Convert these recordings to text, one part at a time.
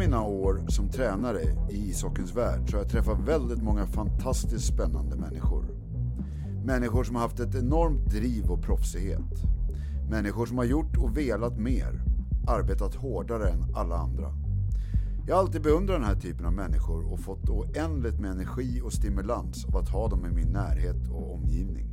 Under mina år som tränare i ishockeyns värld så har jag träffat väldigt många fantastiskt spännande människor. Människor som har haft ett enormt driv och proffsighet. Människor som har gjort och velat mer. Arbetat hårdare än alla andra. Jag har alltid beundrat den här typen av människor och fått oändligt med energi och stimulans av att ha dem i min närhet och omgivning.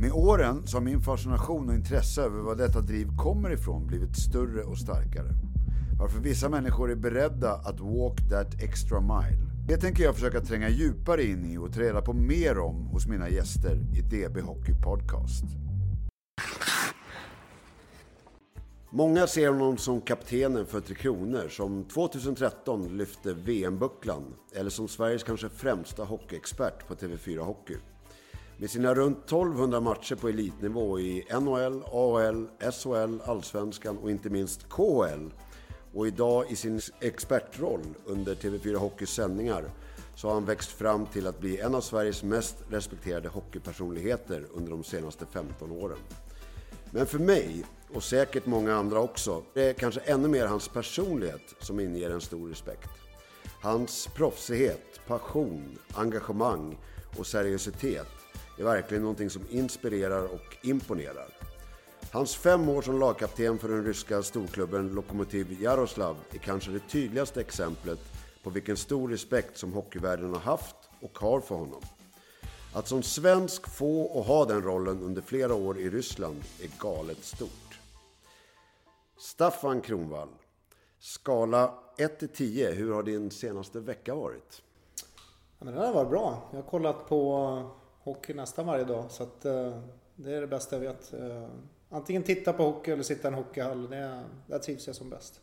Med åren så har min fascination och intresse över var detta driv kommer ifrån blivit större och starkare. Varför vissa människor är beredda att walk that extra mile. Det tänker jag försöka tränga djupare in i och ta reda på mer om hos mina gäster i DB Hockey Podcast. Många ser honom som kaptenen för Tre Kronor som 2013 lyfte VM-bucklan eller som Sveriges kanske främsta hockeyexpert på TV4 Hockey. Med sina runt 1200 matcher på elitnivå i NHL, AHL, SHL, Allsvenskan och inte minst KHL och idag i sin expertroll under TV4 Hockeys sändningar så har han växt fram till att bli en av Sveriges mest respekterade hockeypersonligheter under de senaste 15 åren. Men för mig, och säkert många andra också, det är kanske ännu mer hans personlighet som inger en stor respekt. Hans proffsighet, passion, engagemang och seriositet är verkligen någonting som inspirerar och imponerar. Hans fem år som lagkapten för den ryska storklubben Lokomotiv Jaroslav är kanske det tydligaste exemplet på vilken stor respekt som hockeyvärlden har haft och har för honom. Att som svensk få och ha den rollen under flera år i Ryssland är galet stort. Staffan Kronvall. Skala 1 till 10. Hur har din senaste vecka varit? Ja, men den har varit bra. Jag har kollat på hockey nästan varje dag. Så att, eh, det är det bästa jag vet. Eh, antingen titta på hockey eller sitta i en hockeyhall. Det, där trivs jag som bäst.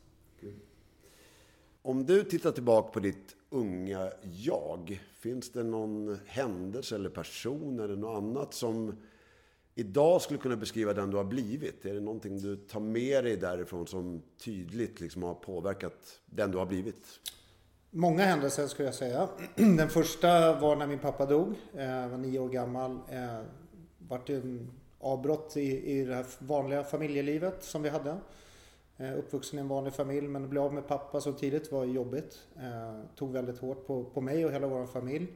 Om du tittar tillbaka på ditt unga jag. Finns det någon händelse eller person eller något annat som idag skulle kunna beskriva den du har blivit? Är det någonting du tar med dig därifrån som tydligt liksom har påverkat den du har blivit? Många händelser skulle jag säga. Den första var när min pappa dog. Jag var nio år gammal. Det vart en avbrott i, i det här vanliga familjelivet som vi hade. Eh, uppvuxen i en vanlig familj men att bli av med pappa så tidigt var jobbigt. Eh, tog väldigt hårt på, på mig och hela vår familj.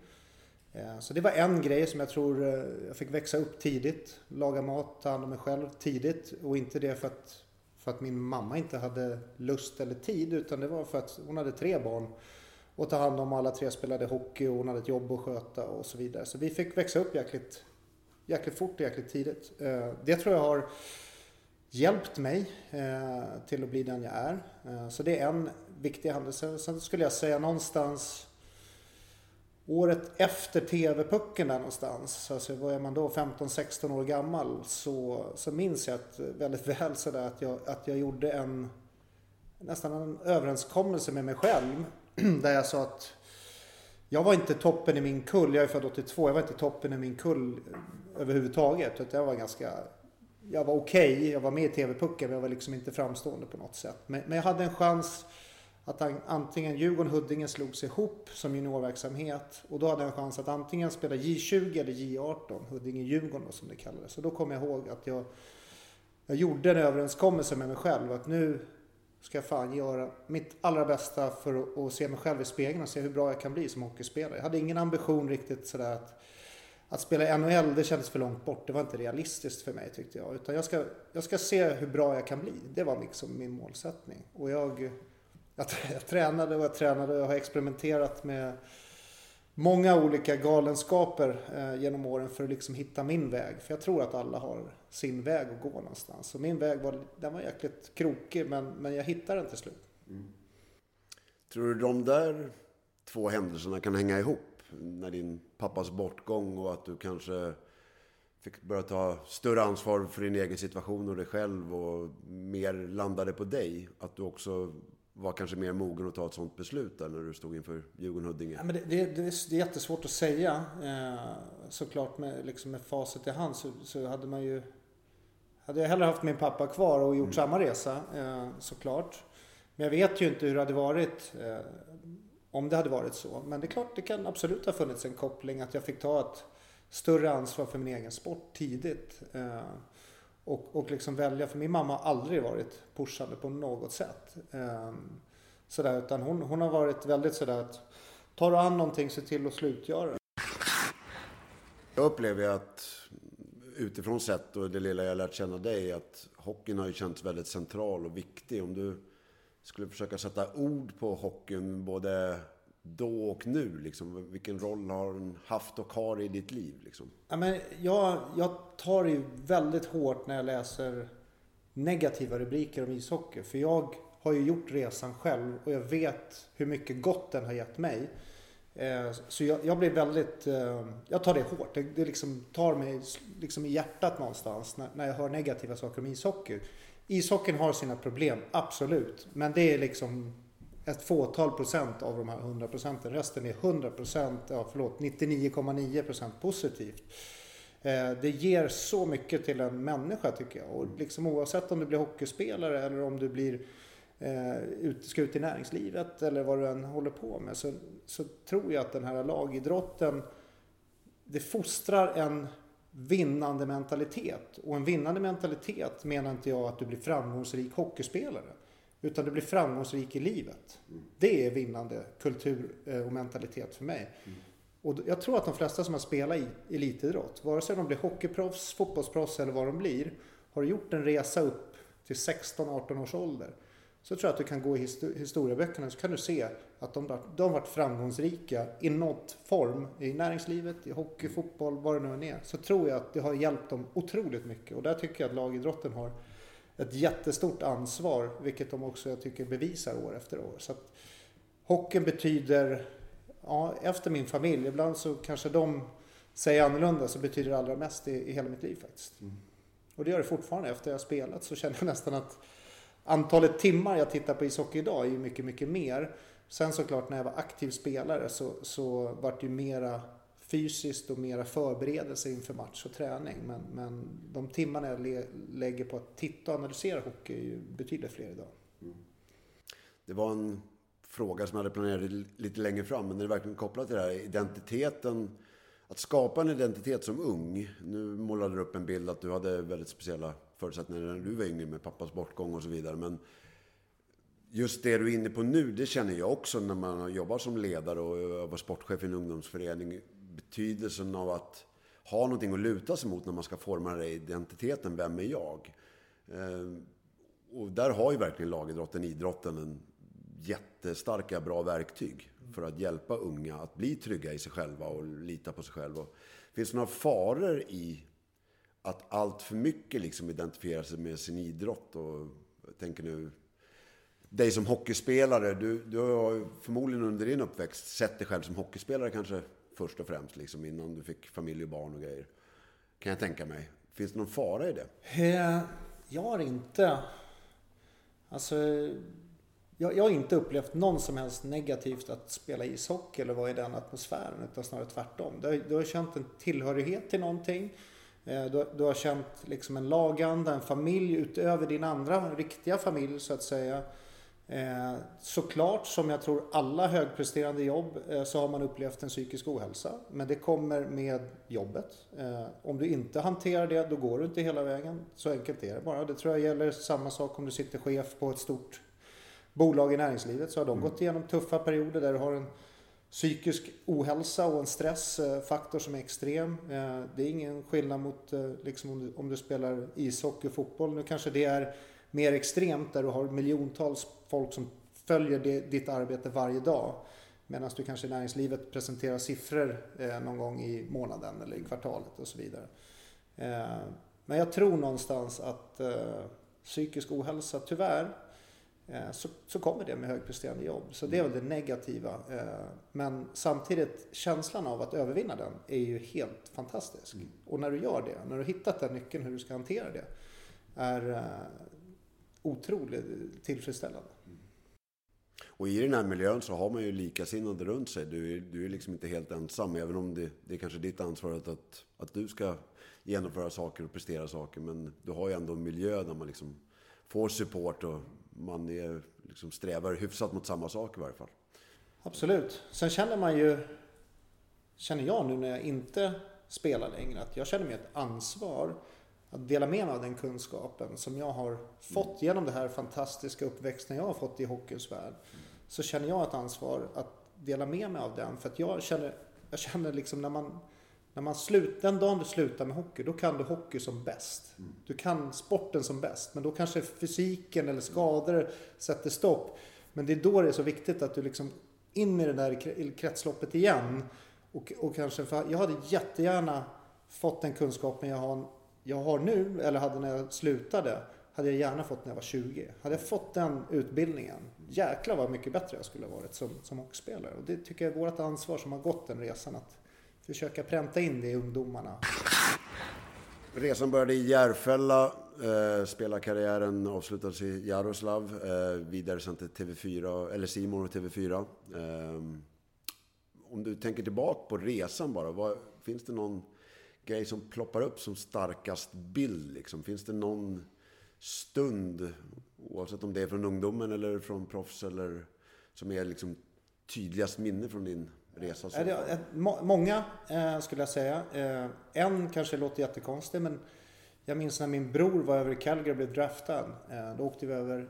Eh, så det var en grej som jag tror jag fick växa upp tidigt. Laga mat, ta hand om mig själv tidigt. Och inte det för att, för att min mamma inte hade lust eller tid utan det var för att hon hade tre barn och ta hand om. Alla tre spelade hockey och hon hade ett jobb att sköta och så vidare. Så vi fick växa upp jäkligt, jäkligt fort och jäkligt tidigt. Eh, det tror jag har hjälpt mig eh, till att bli den jag är. Eh, så det är en viktig händelse. Sen skulle jag säga någonstans året efter TV-pucken där någonstans, alltså vad är man då, 15-16 år gammal, så, så minns jag att, väldigt väl sådär att jag, att jag gjorde en nästan en överenskommelse med mig själv där jag sa att jag var inte toppen i min kull. Jag är född 82. Jag var inte toppen i min kull överhuvudtaget. Utan jag var ganska... Jag var okej. Okay. Jag var med i TV-pucken. Men jag var liksom inte framstående på något sätt. Men, men jag hade en chans att antingen Djurgården och Huddinge slogs ihop som juniorverksamhet. Och då hade jag en chans att antingen spela J20 eller J18. Huddinge-Djurgården som det kallades. Så då kom jag ihåg att jag, jag gjorde en överenskommelse med mig själv. Att nu ska jag fan göra mitt allra bästa för att se mig själv i spegeln och se hur bra jag kan bli som hockeyspelare. Jag hade ingen ambition riktigt sådär att, att spela i NHL, det kändes för långt bort. Det var inte realistiskt för mig tyckte jag. Utan jag ska, jag ska se hur bra jag kan bli. Det var liksom min målsättning. Och jag, jag, jag tränade och jag tränade och jag har experimenterat med många olika galenskaper eh, genom åren för att liksom hitta min väg. För jag tror att alla har sin väg att gå någonstans. Och min väg var, den var jäkligt krokig men, men jag hittade den till slut. Mm. Tror du de där två händelserna kan hänga ihop? När din pappas bortgång och att du kanske fick börja ta större ansvar för din egen situation och dig själv och mer landade på dig. Att du också var kanske mer mogen att ta ett sånt beslut där när du stod inför Djurgården-Huddinge? Ja, men det, det, det, är jättesvårt att säga. Eh, såklart med, liksom med facit i hand så, så, hade man ju... Hade jag hellre haft min pappa kvar och gjort mm. samma resa eh, såklart. Men jag vet ju inte hur det hade varit eh, om det hade varit så. Men det är klart, det kan absolut ha funnits en koppling att jag fick ta ett större ansvar för min egen sport tidigt. Eh, och, och liksom välja, för min mamma har aldrig varit pushande på något sätt. Um, sådär. Utan hon, hon har varit väldigt sådär att tar du an någonting, se till att slutgöra det. Jag upplever att utifrån sett och det lilla jag lärt känna dig att hockeyn har ju känts väldigt central och viktig. Om du skulle försöka sätta ord på hockeyn både då och nu? Liksom, vilken roll har den haft och har i ditt liv? Liksom? Ja, men jag, jag tar det väldigt hårt när jag läser negativa rubriker om ishockey. För jag har ju gjort resan själv och jag vet hur mycket gott den har gett mig. Eh, så jag, jag blir väldigt, eh, jag tar det hårt. Det, det liksom tar mig liksom i hjärtat någonstans när, när jag hör negativa saker om ishockey. Ishockeyn har sina problem, absolut. Men det är liksom ett fåtal procent av de här 100 procenten. Resten är 100 procent, ja förlåt, 99,9 procent positivt. Eh, det ger så mycket till en människa tycker jag. Och liksom oavsett om du blir hockeyspelare eller om du blir eh, ska ut i näringslivet eller vad du än håller på med. Så, så tror jag att den här lagidrotten, det fostrar en vinnande mentalitet. Och en vinnande mentalitet menar inte jag att du blir framgångsrik hockeyspelare. Utan du blir framgångsrik i livet. Mm. Det är vinnande kultur eh, och mentalitet för mig. Mm. Och jag tror att de flesta som har spelat i elitidrott, vare sig de blir hockeyproffs, fotbollsproffs eller vad de blir, har gjort en resa upp till 16-18 års ålder. Så tror jag att du kan gå i historieböckerna så kan du se att de, de varit framgångsrika i något form, i näringslivet, i hockey, fotboll, vad det nu än är. Så tror jag att det har hjälpt dem otroligt mycket. Och där tycker jag att lagidrotten har ett jättestort ansvar, vilket de också jag tycker bevisar år efter år. Så att hockeyn betyder, ja, efter min familj, ibland så kanske de säger annorlunda, så betyder det allra mest i, i hela mitt liv faktiskt. Mm. Och det gör det fortfarande. Efter jag spelat så känner jag nästan att antalet timmar jag tittar på ishockey idag är ju mycket, mycket mer. Sen såklart när jag var aktiv spelare så, så vart det ju mera fysiskt och mera förberedelse inför match och träning. Men, men de timmarna jag lägger på att titta och analysera hockey är ju betydligt fler idag. Mm. Det var en fråga som jag hade planerat lite längre fram, men det är verkligen kopplat till det här identiteten. Att skapa en identitet som ung. Nu målade du upp en bild att du hade väldigt speciella förutsättningar när du var yngre med pappas bortgång och så vidare. Men just det du är inne på nu, det känner jag också när man jobbar som ledare och var sportchef i en ungdomsförening betydelsen av att ha någonting att luta sig mot när man ska forma den identiteten. Vem är jag? Eh, och där har ju verkligen lagidrotten, idrotten, en jättestarka, bra verktyg för att hjälpa unga att bli trygga i sig själva och lita på sig själva. Finns det några faror i att allt för mycket liksom identifiera sig med sin idrott? Och jag tänker nu dig som hockeyspelare, du, du har förmodligen under din uppväxt sett dig själv som hockeyspelare kanske först och främst, liksom, innan du fick familj och barn och grejer. Kan jag tänka mig. Finns det någon fara i det? Eh, jag har inte... Alltså, jag, jag har inte upplevt någon som helst negativt att spela ishockey eller vara i den atmosfären, utan snarare tvärtom. Du, du har känt en tillhörighet till någonting. Eh, du, du har känt liksom en laganda, en familj utöver din andra riktiga familj så att säga. Eh, såklart, som jag tror alla högpresterande jobb, eh, så har man upplevt en psykisk ohälsa. Men det kommer med jobbet. Eh, om du inte hanterar det, då går du inte hela vägen. Så enkelt är det bara. Det tror jag gäller samma sak om du sitter chef på ett stort bolag i näringslivet. Så har de mm. gått igenom tuffa perioder där du har en psykisk ohälsa och en stressfaktor som är extrem. Det är ingen skillnad mot liksom om, du, om du spelar ishockey och fotboll. Nu kanske det är mer extremt där du har miljontals folk som följer det, ditt arbete varje dag. Medan du kanske i näringslivet presenterar siffror eh, någon gång i månaden eller i kvartalet och så vidare. Eh, men jag tror någonstans att eh, psykisk ohälsa, tyvärr, eh, så, så kommer det med högpresterande jobb. Så det är väl det negativa. Eh, men samtidigt, känslan av att övervinna den är ju helt fantastisk. Mm. Och när du gör det, när du hittat den nyckeln hur du ska hantera det, är eh, otroligt tillfredsställande. Och i den här miljön så har man ju likasinnade runt sig. Du är, du är liksom inte helt ensam, även om det, det är kanske ditt ansvar att, att du ska genomföra saker och prestera saker. Men du har ju ändå en miljö där man liksom får support och man är, liksom strävar hyfsat mot samma sak i varje fall. Absolut. Sen känner man ju, känner jag nu när jag inte spelar längre, att jag känner mig ett ansvar att dela med mig av den kunskapen som jag har fått genom det här fantastiska uppväxten jag har fått i hockeyns värld. så känner jag ett ansvar att dela med mig av den. För att jag känner, jag känner liksom när man, när man slut, den dagen du slutar med hockey, då kan du hockey som bäst. Du kan sporten som bäst, men då kanske fysiken eller skador sätter stopp. Men det är då det är så viktigt att du liksom in i det där kretsloppet igen. Och, och kanske, för jag hade jättegärna fått den kunskapen jag har, jag har nu, eller hade när jag slutade, hade jag gärna fått när jag var 20. Hade jag fått den utbildningen, jäklar vad mycket bättre jag skulle ha varit som, som hockeyspelare. Och det tycker jag är vårt ansvar som har gått den resan, att försöka pränta in det i ungdomarna. Resan började i Järfälla, eh, spelarkarriären avslutades i Jaroslav, eh, vidare sen till TV4, eller Simon och TV4. Eh, om du tänker tillbaka på resan bara, vad, finns det någon grej som ploppar upp som starkast bild? Liksom? Finns det någon stund, oavsett om det är från ungdomen eller från proffs, eller som är liksom tydligast minne från din resa? Så? Många eh, skulle jag säga. Eh, en kanske låter jättekonstig, men jag minns när min bror var över i Calgary och blev draftad. Eh, då åkte vi över,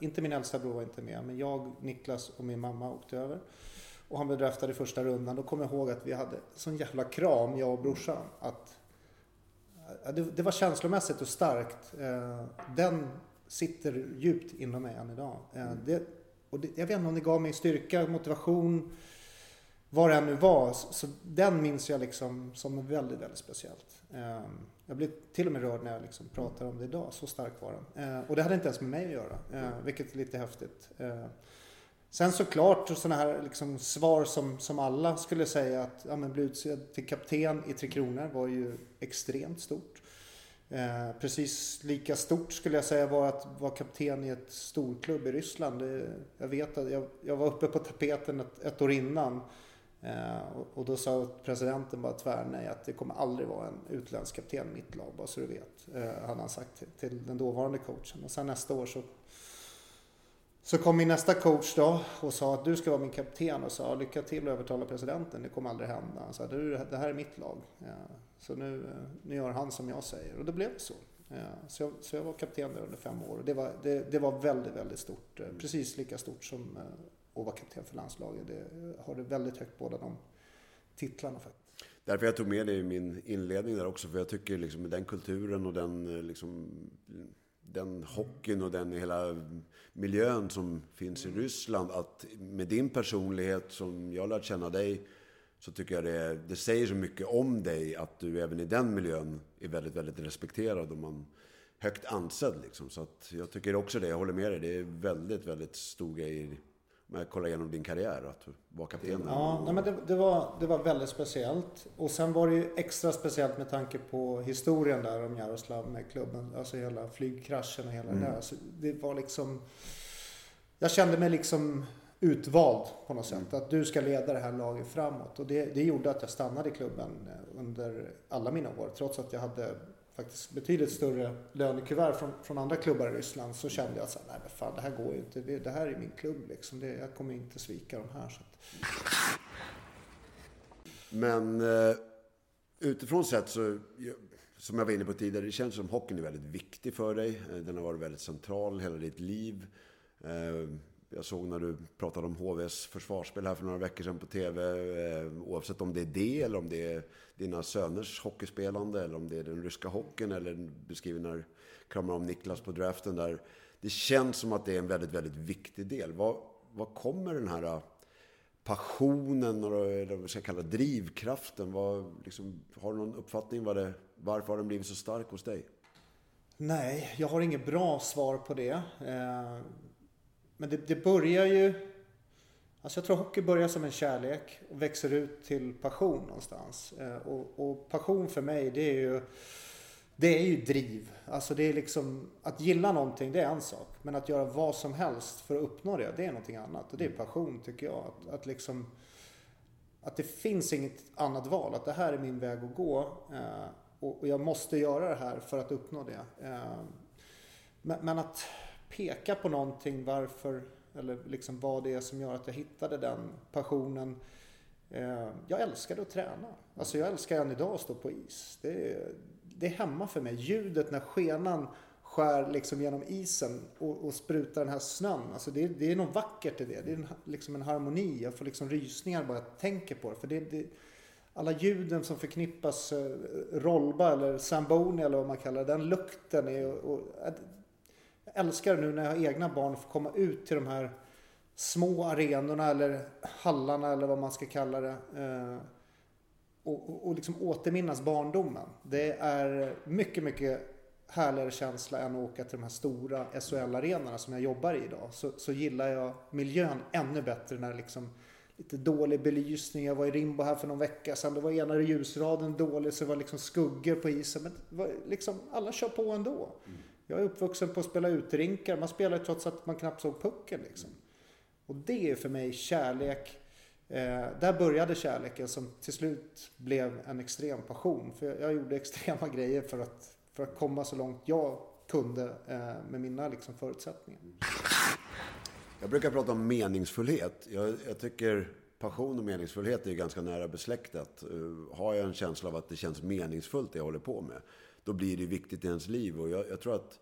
inte min äldsta bror var inte med, men jag, Niklas och min mamma åkte över. Och han blev draftad i första rundan. Då kommer jag ihåg att vi hade sån jävla kram, jag och brorsan. Att, det, det var känslomässigt och starkt. Eh, den sitter djupt inom mig än idag. Eh, mm. Det, och det, jag vet inte om det gav mig styrka, motivation, vad det än nu var. Så den minns jag liksom som väldigt, väldigt speciellt. Eh, jag blir till och med rörd när jag liksom pratar om det idag. Så stark var den. Och det hade inte ens med mig att göra, vilket är lite häftigt. Sen såklart sådana här liksom svar som, som alla skulle säga att ja, men bli utsedd till kapten i Tre Kronor var ju extremt stort. Eh, precis lika stort skulle jag säga var att vara kapten i ett storklubb i Ryssland. Det, jag vet att jag, jag, var uppe på tapeten ett, ett år innan. Eh, och, och, då sa presidenten bara tvärnej att det kommer aldrig vara en utländsk kapten i mitt lag, bara så du vet. Eh, hade han sagt till, till den dåvarande coachen. Och sen nästa år så så kom min nästa coach då och sa att du ska vara min kapten och sa lycka till och övertala presidenten. Det kommer aldrig hända. Han sa du, det här är mitt lag. Ja, så nu, nu gör han som jag säger. Och det blev så. Ja, så, jag, så jag var kapten där under fem år. Och det var, det, det var väldigt, väldigt stort. Eh, precis lika stort som eh, att vara kapten för landslaget. Det har det väldigt högt båda de titlarna faktiskt. Därför jag tog med det i min inledning där också. För jag tycker liksom med den kulturen och den eh, liksom den hockeyn och den hela miljön som finns i Ryssland. Att med din personlighet som jag lärt känna dig så tycker jag det, det säger så mycket om dig att du även i den miljön är väldigt, väldigt respekterad och man högt ansedd liksom. Så att jag tycker också det, jag håller med dig. Det är väldigt, väldigt stor grej om jag kollar igenom din karriär, att vara kapten. Ja, nej, men det, det, var, det var väldigt speciellt. Och sen var det ju extra speciellt med tanke på historien där om Jaroslav med klubben. Alltså hela flygkraschen och hela mm. det där. Så det var liksom... Jag kände mig liksom utvald på något sätt. Mm. Att du ska leda det här laget framåt. Och det, det gjorde att jag stannade i klubben under alla mina år. Trots att jag hade faktiskt betydligt större lönekuvert från, från andra klubbar i Ryssland så kände jag att nej men fan det här går ju inte. Det här är min klubb liksom. Det, jag kommer inte svika de här. Så att... Men eh, utifrån sett så, som jag var inne på tidigare, det känns som hockeyn är väldigt viktig för dig. Eh, den har varit väldigt central hela ditt liv. Eh, jag såg när du pratade om HVs försvarsspel här för några veckor sedan på TV. Eh, oavsett om det är det eller om det är dina söners hockeyspelande eller om det är den ryska hockeyn eller beskriver när du kramar om Niklas på draften där. Det känns som att det är en väldigt, väldigt viktig del. Vad, vad kommer den här eh, passionen, eller eh, vad ska jag kalla drivkraften? Vad, liksom, har du någon uppfattning vad det, varför har den blivit så stark hos dig? Nej, jag har inget bra svar på det. Men det, det börjar ju... Alltså jag tror hockey börjar som en kärlek och växer ut till passion någonstans. Eh, och, och, passion för mig det är ju... Det är ju driv. Alltså det är liksom... Att gilla någonting det är en sak. Men att göra vad som helst för att uppnå det, det är någonting annat. Och det är passion tycker jag. Att, att liksom... Att det finns inget annat val. Att det här är min väg att gå. Eh, och, jag måste göra det här för att uppnå det. Eh, men att peka på någonting varför eller liksom vad det är som gör att jag hittade den passionen. Eh, jag älskade att träna. Alltså jag älskar än idag att stå på is. Det är, det är hemma för mig. Ljudet när skenan skär liksom genom isen och, och sprutar den här snön. Alltså det, det är något vackert i det. Det är en, liksom en harmoni. Jag får liksom rysningar bara jag tänker på det. För det, det alla ljuden som förknippas, eh, Rolba rollba eller samboni eller vad man kallar det, den lukten är och, och, älskar nu när jag har egna barn får komma ut till de här små arenorna eller hallarna eller vad man ska kalla det. Eh, och, och, och liksom återminnas barndomen. Det är mycket, mycket härligare känsla än att åka till de här stora SHL-arenorna som jag jobbar i idag. Så, så gillar jag miljön ännu bättre när det liksom lite dålig belysning. Jag var i Rimbo här för någon vecka sedan. Det var ena ljusraden dålig så det var liksom skuggor på isen. Men var liksom, alla kör på ändå. Mm. Jag är uppvuxen på att spela utrinkar. Man spelar trots att man knappt såg pucken liksom. Och det är för mig kärlek. Eh, där började kärleken som till slut blev en extrem passion. För jag, jag gjorde extrema grejer för att, för att komma så långt jag kunde eh, med mina liksom, förutsättningar. Jag brukar prata om meningsfullhet. Jag, jag tycker passion och meningsfullhet är ganska nära besläktat. Uh, har jag en känsla av att det känns meningsfullt det jag håller på med, då blir det viktigt i ens liv. Och jag, jag tror att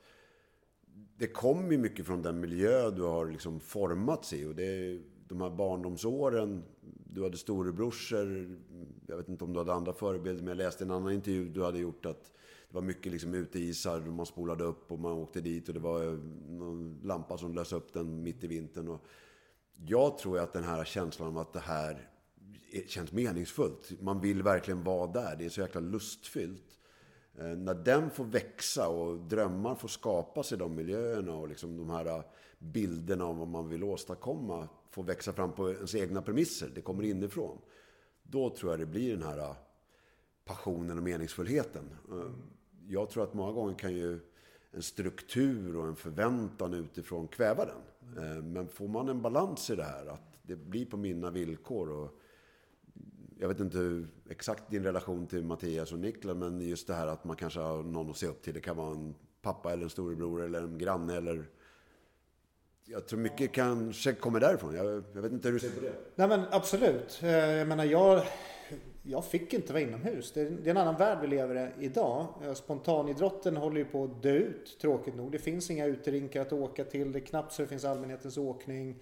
det kommer ju mycket från den miljö du har liksom formats i. Och det är de här barndomsåren. Du hade storebrorsor. Jag vet inte om du hade andra förebilder, men jag läste en annan intervju du hade gjort att det var mycket liksom uteisar, man spolade upp och man åkte dit och det var någon lampa som lös upp den mitt i vintern. Och jag tror att den här känslan av att det här känns meningsfullt. Man vill verkligen vara där. Det är så jäkla lustfyllt. Eh, när den får växa och drömmar får skapas i de miljöerna och liksom de här eh, bilderna om vad man vill åstadkomma får växa fram på ens egna premisser. Det kommer inifrån. Då tror jag det blir den här eh, passionen och meningsfullheten. Jag tror att många gånger kan ju en struktur och en förväntan utifrån kväva den. Men får man en balans i det här, att det blir på mina villkor. Och jag vet inte hur, exakt din relation till Mattias och Niklas, men just det här att man kanske har någon att se upp till. Det kan vara en pappa eller en storebror eller en granne eller... Jag tror mycket kanske kommer därifrån. Jag, jag vet inte hur du ser på det. Nej men absolut. Eh, jag menar jag jag fick inte vara inomhus. Det är, en annan värld vi lever i idag. Eh, spontanidrotten håller ju på att dö ut, tråkigt nog. Det finns inga uterinkar att åka till. Det är knappt så det finns allmänhetens åkning.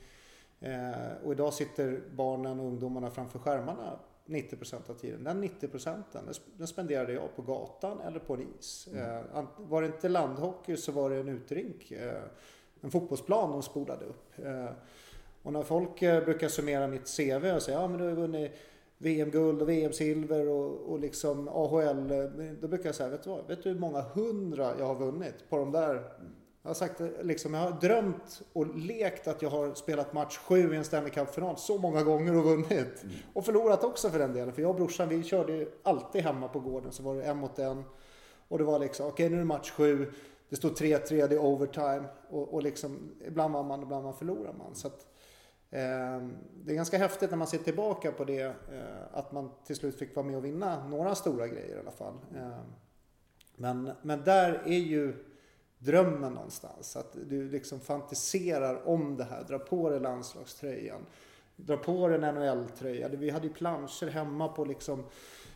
Eh, och idag sitter barnen och ungdomarna framför skärmarna 90 av tiden. Den 90 procenten, den spenderade jag på gatan eller på en is. Mm. Eh, var det inte landhockey så var det en uterink. Eh, en fotbollsplan de spolade upp. Och när folk brukar summera mitt CV och säga ja men du har vunnit VM-guld och VM-silver och, och liksom AHL. Då brukar jag säga, vet du vad? Vet du hur många hundra jag har vunnit på de där? Jag har sagt liksom, jag har drömt och lekt att jag har spelat match sju i en Stanley Cup-final så många gånger och vunnit. Mm. Och förlorat också för den delen. För jag och brorsan, vi körde ju alltid hemma på gården. Så var det en mot en. Och det var liksom, okej okay, nu är det match sju. Det står 3-3, det är overtime. Och, och liksom, ibland vann man, ibland man förlorar man. Så att, Ehm, det är ganska häftigt när man ser tillbaka på det, eh, att man till slut fick vara med och vinna några stora grejer i alla fall. Ehm, men, men där är ju drömmen någonstans. Att du liksom fantiserar om det här, drar på dig landslagströjan, drar på dig en NHL-tröja. Vi hade ju planscher hemma på liksom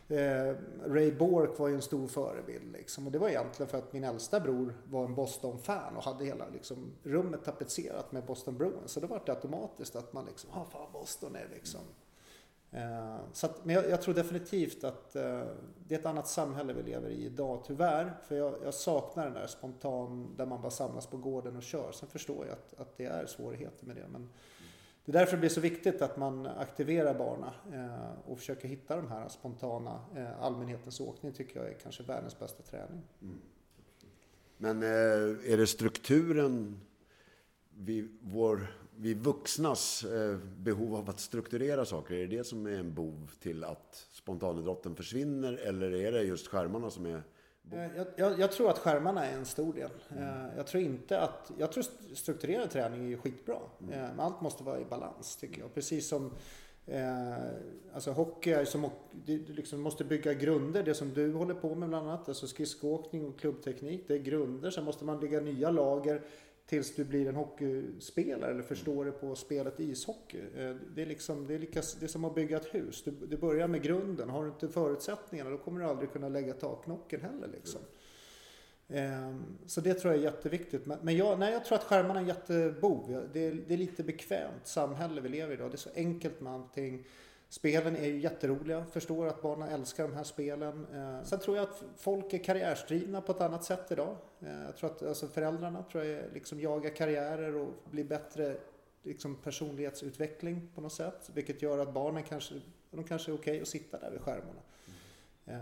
Eh, Ray Bork var ju en stor förebild. Liksom. Och det var egentligen för att min äldsta bror var en Boston-fan och hade hela liksom, rummet tapetserat med Boston Bruins. Så då var det automatiskt att man liksom, ja ah, fan Boston är liksom. Eh, så att, men jag, jag, tror definitivt att eh, det är ett annat samhälle vi lever i idag, tyvärr. För jag, jag, saknar den där spontan, där man bara samlas på gården och kör. Sen förstår jag att, att det är svårigheter med det. Men, det är därför det blir så viktigt att man aktiverar barnen eh, och försöker hitta de här spontana eh, allmänhetens åkning tycker jag är kanske världens bästa träning. Mm. Men eh, är det strukturen, vi, vår, vi vuxnas behov av att strukturera saker, är det det som är en bov till att spontanidrotten försvinner? Eller är det just skärmarna som är Eh, jag, jag, jag, tror att skärmarna är en stor del. Mm. Jag tror inte att... Jag tror strukturerad träning är skitbra. Mm. Eh, men allt måste vara i balans tycker jag. Precis som... Eh, alltså hockey är som... Du liksom måste bygga grunder. Det som du håller på med bland annat. Alltså skridskoåkning och klubbteknik. Det är grunder. Sen måste man lägga nya lager tills du blir en hockeyspelare eller förstår det på spelet ishockey. Eh, det är, liksom, det är, lika, det är som att bygga ett hus. Du, du börjar med grunden. Har du inte förutsättningarna då kommer du aldrig kunna lägga taknocken heller. Liksom. Ehm, så det tror jag är jätteviktigt. Men jag, nej, jag tror att skärmarna är en jättebov. Det är, det är lite bekvämt samhälle vi lever i idag. Det är så enkelt med allting. Spelen är ju jätteroliga. Förstår att barnen älskar de här spelen. Ehm, sen tror jag att folk är karriärsdrivna på ett annat sätt idag. Ehm, jag tror att alltså föräldrarna tror jag liksom jagar karriärer och blir bättre liksom personlighetsutveckling på något sätt. Vilket gör att barnen kanske, de kanske är okej okay att sitta där vid skärmarna. Mm.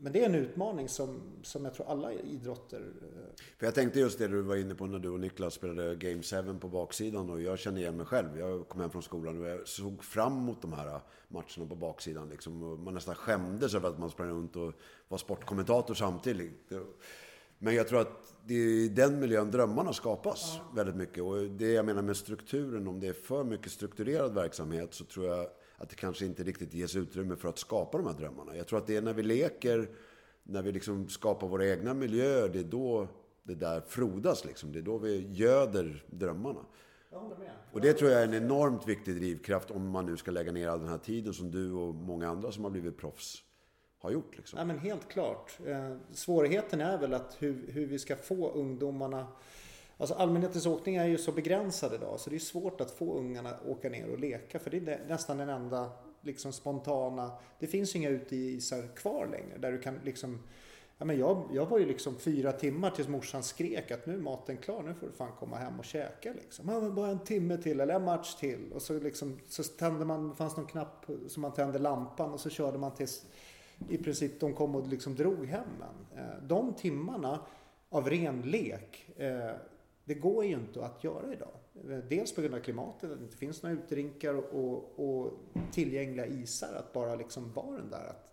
Men det är en utmaning som, som jag tror alla idrotter... Eh, För jag tänkte just det du var inne på när du och Niklas spelade Game 7 på baksidan och jag känner igen mig själv. Jag kom hem från skolan och jag såg fram emot de här matcherna på baksidan. Liksom. Man nästan skämdes över att man sprang runt och var sportkommentator samtidigt. Men jag tror att det är i den miljön drömmarna skapas ja. väldigt mycket. Och det jag menar med strukturen, om det är för mycket strukturerad verksamhet så tror jag att det kanske inte riktigt ges utrymme för att skapa de här drömmarna. Jag tror att det är när vi leker, när vi liksom skapar våra egna miljöer, det är då det där frodas. Liksom. Det är då vi göder drömmarna. Och det tror jag är en enormt viktig drivkraft om man nu ska lägga ner all den här tiden som du och många andra som har blivit proffs har gjort. Liksom. Ja, men helt klart. Eh, svårigheten är väl att hur, hur vi ska få ungdomarna Alltså allmänhetens åkning är ju så begränsad idag så det är svårt att få ungarna att åka ner och leka för det är nästan den enda liksom spontana, det finns inga uteisar kvar längre där du kan liksom Ja, men jag, jag var ju liksom fyra timmar tills morsan skrek att nu är maten klar, nu får du fan komma hem och käka. Liksom. Ja, bara en timme till eller en match till. Och så, liksom, så tände man, det fanns någon knapp som man tände lampan och så körde man tills i princip de kom och liksom drog hem en. Eh, de timmarna av ren lek eh, det går ju inte att göra idag. Dels på grund av klimatet, att det inte finns några uterinkar och, och tillgängliga isar. Att bara liksom vara den där att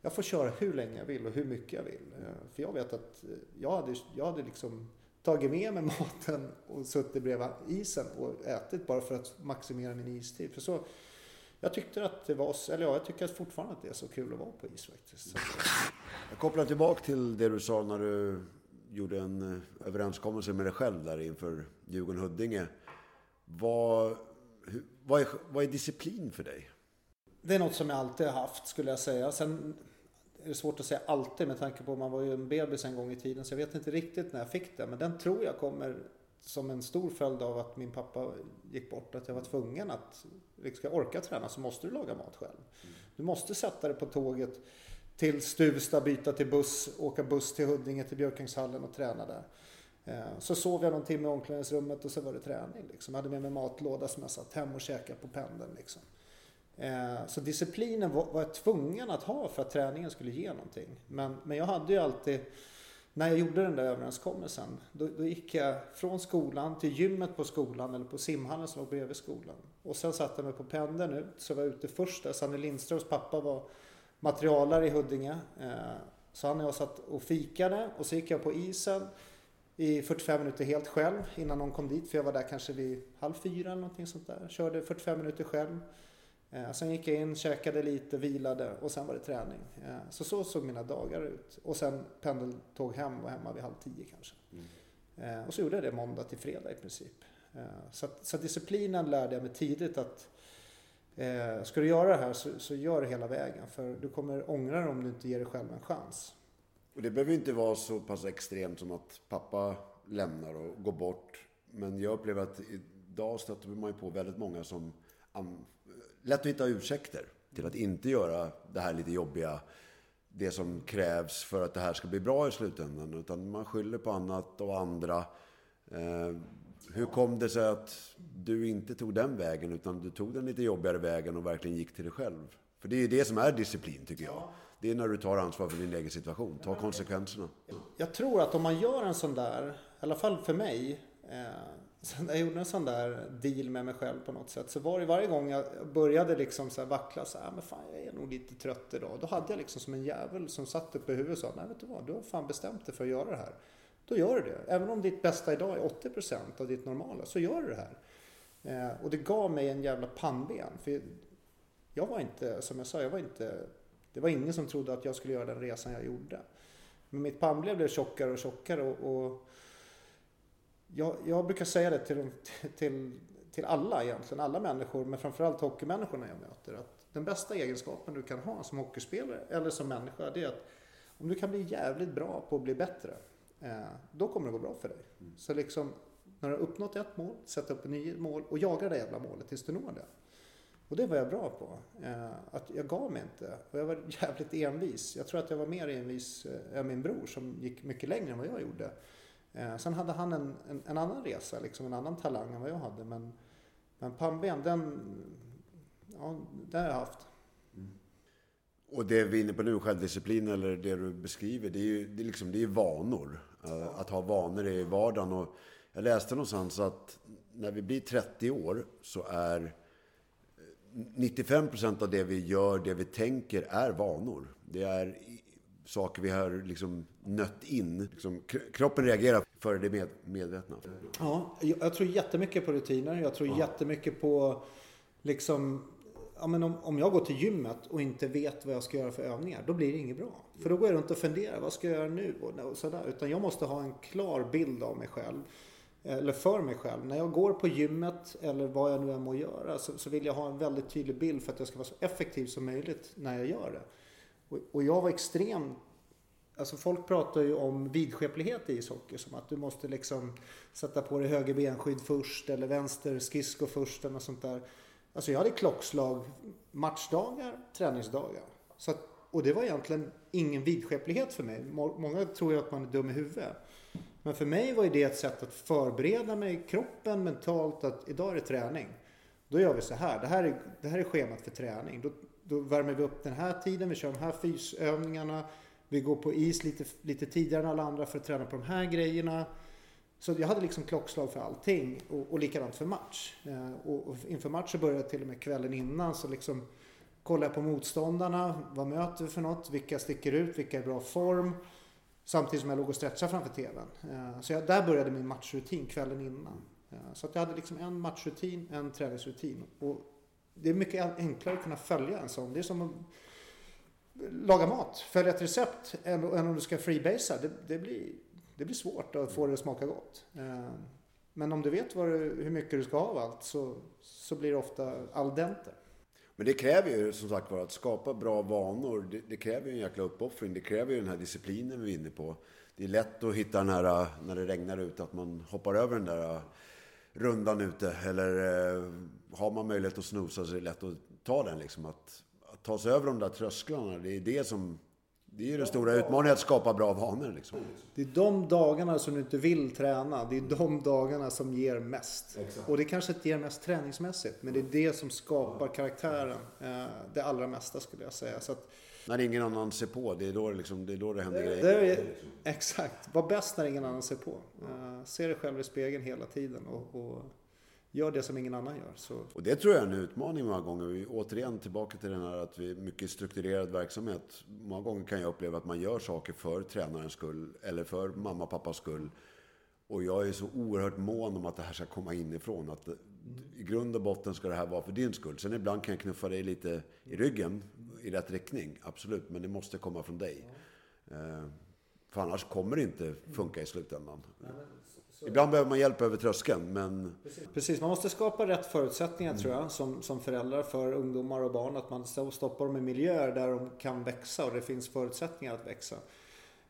jag får köra hur länge jag vill och hur mycket jag vill. För jag vet att jag hade, jag hade liksom tagit med mig maten och suttit bredvid isen och ätit bara för att maximera min istid. För så, jag tyckte att det var, eller ja, jag tycker fortfarande att det är så kul att vara på is faktiskt. Jag kopplar tillbaka till det du sa när du gjorde en eh, överenskommelse med dig själv där inför Djurgården-Huddinge. Vad, vad, är, vad är disciplin för dig? Det är något som jag alltid har haft skulle jag säga. Sen är det svårt att säga alltid med tanke på att man var ju en bebis en gång i tiden. Så jag vet inte riktigt när jag fick det. Men den tror jag kommer som en stor följd av att min pappa gick bort. Att jag var tvungen att, ska jag orka träna så måste du laga mat själv. Du måste sätta dig på tåget till Stuvsta, byta till buss, åka buss till Huddinge, till Björkängshallen och träna där. Eh, så sov jag någon timme i omklädningsrummet och så var det träning. Liksom. Jag hade med mig matlåda som jag satt hem och käkade på pendeln. Liksom. Eh, så disciplinen var jag tvungen att ha för att träningen skulle ge någonting. Men, men jag hade ju alltid, när jag gjorde den där överenskommelsen, då, då gick jag från skolan till gymmet på skolan eller på simhallen som var bredvid skolan. Och sen satte jag mig på pendeln ut, så var jag ute först där. Sanne Lindströms pappa var materialare i Huddinge. Eh, så han och jag satt och fikade och så gick jag på isen i 45 minuter helt själv innan någon kom dit. För jag var där kanske vid halv fyra eller någonting sånt där. Körde 45 minuter själv. Eh, sen gick jag in, käkade lite, vilade och sen var det träning. Eh, så så såg mina dagar ut. Och sen pendeltåg hem, var hemma vid halv tio kanske. Mm. Och så gjorde jag det måndag till fredag i princip. Så, så disciplinen lärde jag mig tidigt att Eh, ska du göra det här så, så gör det hela vägen. För du kommer ångra dig om du inte ger dig själv en chans. Och det behöver inte vara så pass extremt som att pappa lämnar och går bort. Men jag upplever att idag stöter man ju på väldigt många som lätt att hitta ursäkter till att inte göra det här lite jobbiga. Det som krävs för att det här ska bli bra i slutändan. Utan man skyller på annat och andra. Eh, hur kom det sig att du inte tog den vägen utan du tog den lite jobbigare vägen och verkligen gick till dig själv? För det är ju det som är disciplin tycker jag. Det är när du tar ansvar för din egen situation, tar konsekvenserna. Jag tror att om man gör en sån där, i alla fall för mig, eh, jag gjorde en sån där deal med mig själv på något sätt. Så var det varje gång jag började liksom så vackla så här, ah, men fan jag är nog lite trött idag. Då hade jag liksom som en jävel som satt uppe i huvudet och sa, nej vet du vad, du har fan bestämt dig för att göra det här. Då gör du det. Även om ditt bästa idag är 80% av ditt normala, så gör du det här. Eh, och det gav mig en jävla pannben. För jag var inte, som jag sa, jag var inte... Det var ingen som trodde att jag skulle göra den resan jag gjorde. Men mitt pannben blev tjockare och tjockare och... och jag, jag, brukar säga det till, till, till alla egentligen, alla människor, men framförallt hockeymänniskorna jag möter. Att den bästa egenskapen du kan ha som hockeyspelare eller som människa, det är att om du kan bli jävligt bra på att bli bättre då kommer det gå bra för dig. Mm. Så liksom, när du har uppnått ett mål, sätt upp ett nytt mål och jaga det jävla målet tills du når det. Och det var jag bra på. Eh, att jag gav mig inte. Och jag var jävligt envis. Jag tror att jag var mer envis eh, än min bror som gick mycket längre än vad jag gjorde. Eh, sen hade han en, en, en, annan resa, liksom en annan talang än vad jag hade. Men, men pannben, den, ja, den har jag haft. Mm. Och det vi är inne på nu, självdisciplin eller det du beskriver, det är ju det är liksom, det är vanor. Att ha vanor i vardagen. Och jag läste någonstans att när vi blir 30 år så är 95% av det vi gör, det vi tänker, är vanor. Det är saker vi har liksom nött in. Liksom, kroppen reagerar före det med, medvetna. Ja, jag tror jättemycket på rutiner. Jag tror ja. jättemycket på liksom Ja, men om, om jag går till gymmet och inte vet vad jag ska göra för övningar, då blir det inget bra. För då går jag runt och funderar, vad ska jag göra nu? Och, och sådär. Utan jag måste ha en klar bild av mig själv eller för mig själv. När jag går på gymmet eller vad jag nu än må göra så, så, vill jag ha en väldigt tydlig bild för att jag ska vara så effektiv som möjligt när jag gör det. Och, och jag var extremt Alltså folk pratar ju om vidskeplighet i ishockey som att du måste liksom sätta på dig höger benskydd först eller vänster skridsko först eller något sånt där. Alltså jag hade klockslag matchdagar, träningsdagar. Så att, och det var egentligen ingen vidskeplighet för mig. Många tror ju att man är dum i huvudet. Men för mig var det ett sätt att förbereda mig, kroppen, mentalt, att idag är det träning. Då gör vi så här, det här är, det här är schemat för träning. Då, då värmer vi upp den här tiden, vi kör de här fysövningarna. Vi går på is lite, lite tidigare än alla andra för att träna på de här grejerna. Så jag hade liksom klockslag för allting och, och likadant för match. Eh, och, och, inför match så började jag till och med kvällen innan så liksom kollade jag på motståndarna. Vad möter vi för något? Vilka sticker ut? Vilka är i bra form? Samtidigt som jag låg och stretchade framför TVn. Eh, så jag, där började min matchrutin kvällen innan. Eh, så att jag hade liksom en matchrutin, en träningsrutin. Och det är mycket enklare att kunna följa en sån. Det är som att laga mat. Följa ett recept än, om du ska freebasea. Det, det, blir, det blir svårt att få det att smaka gott. Eh, men om du vet du, hur mycket du ska ha av allt så, så blir det ofta al dente. Men det kräver ju som sagt var att skapa bra vanor. Det, det, kräver ju en jäkla uppoffring. Det kräver ju den här disciplinen vi är inne på. Det är lätt att hitta den här, när det regnar ute, att man hoppar över den där eh, rundan ute. Eller eh, har man möjlighet att snusa så är det lätt att ta den liksom. Att, att ta sig över de där trösklarna, det är det som det är ju den stora utmaningen att skapa bra vanor. Liksom. Det är de dagarna som du inte vill träna. Det är de dagarna som ger mest. Exakt. Och det kanske inte ger mest träningsmässigt. Men det är det som skapar karaktären. Eh, det allra mesta skulle jag säga. Så att, när ingen annan ser på, det är då det, liksom, det, är då det händer det, grejer. Det är, exakt. Var bäst när ingen annan ser på. Uh, se dig själv i spegeln hela tiden. och, och gör det som ingen annan gör. Så. Och det tror jag är en utmaning många gånger. Vi, återigen tillbaka till den här att vi mycket strukturerad verksamhet. Många gånger kan jag uppleva att man gör saker för tränarens skull eller för mamma och pappas skull. Och jag är så oerhört mån om att det här ska komma inifrån. Att i grund och botten ska det här vara för din skull. Sen ibland kan jag knuffa dig lite i ryggen i rätt riktning. Absolut, men det måste komma från dig. Eh, för annars kommer det inte funka i slutändan. Ibland behöver man hjälp över tröskeln, men... Precis, man måste skapa rätt förutsättningar mm. tror jag, som, som föräldrar för ungdomar och barn. Att man stoppar dem i miljöer där de kan växa och det finns förutsättningar att växa.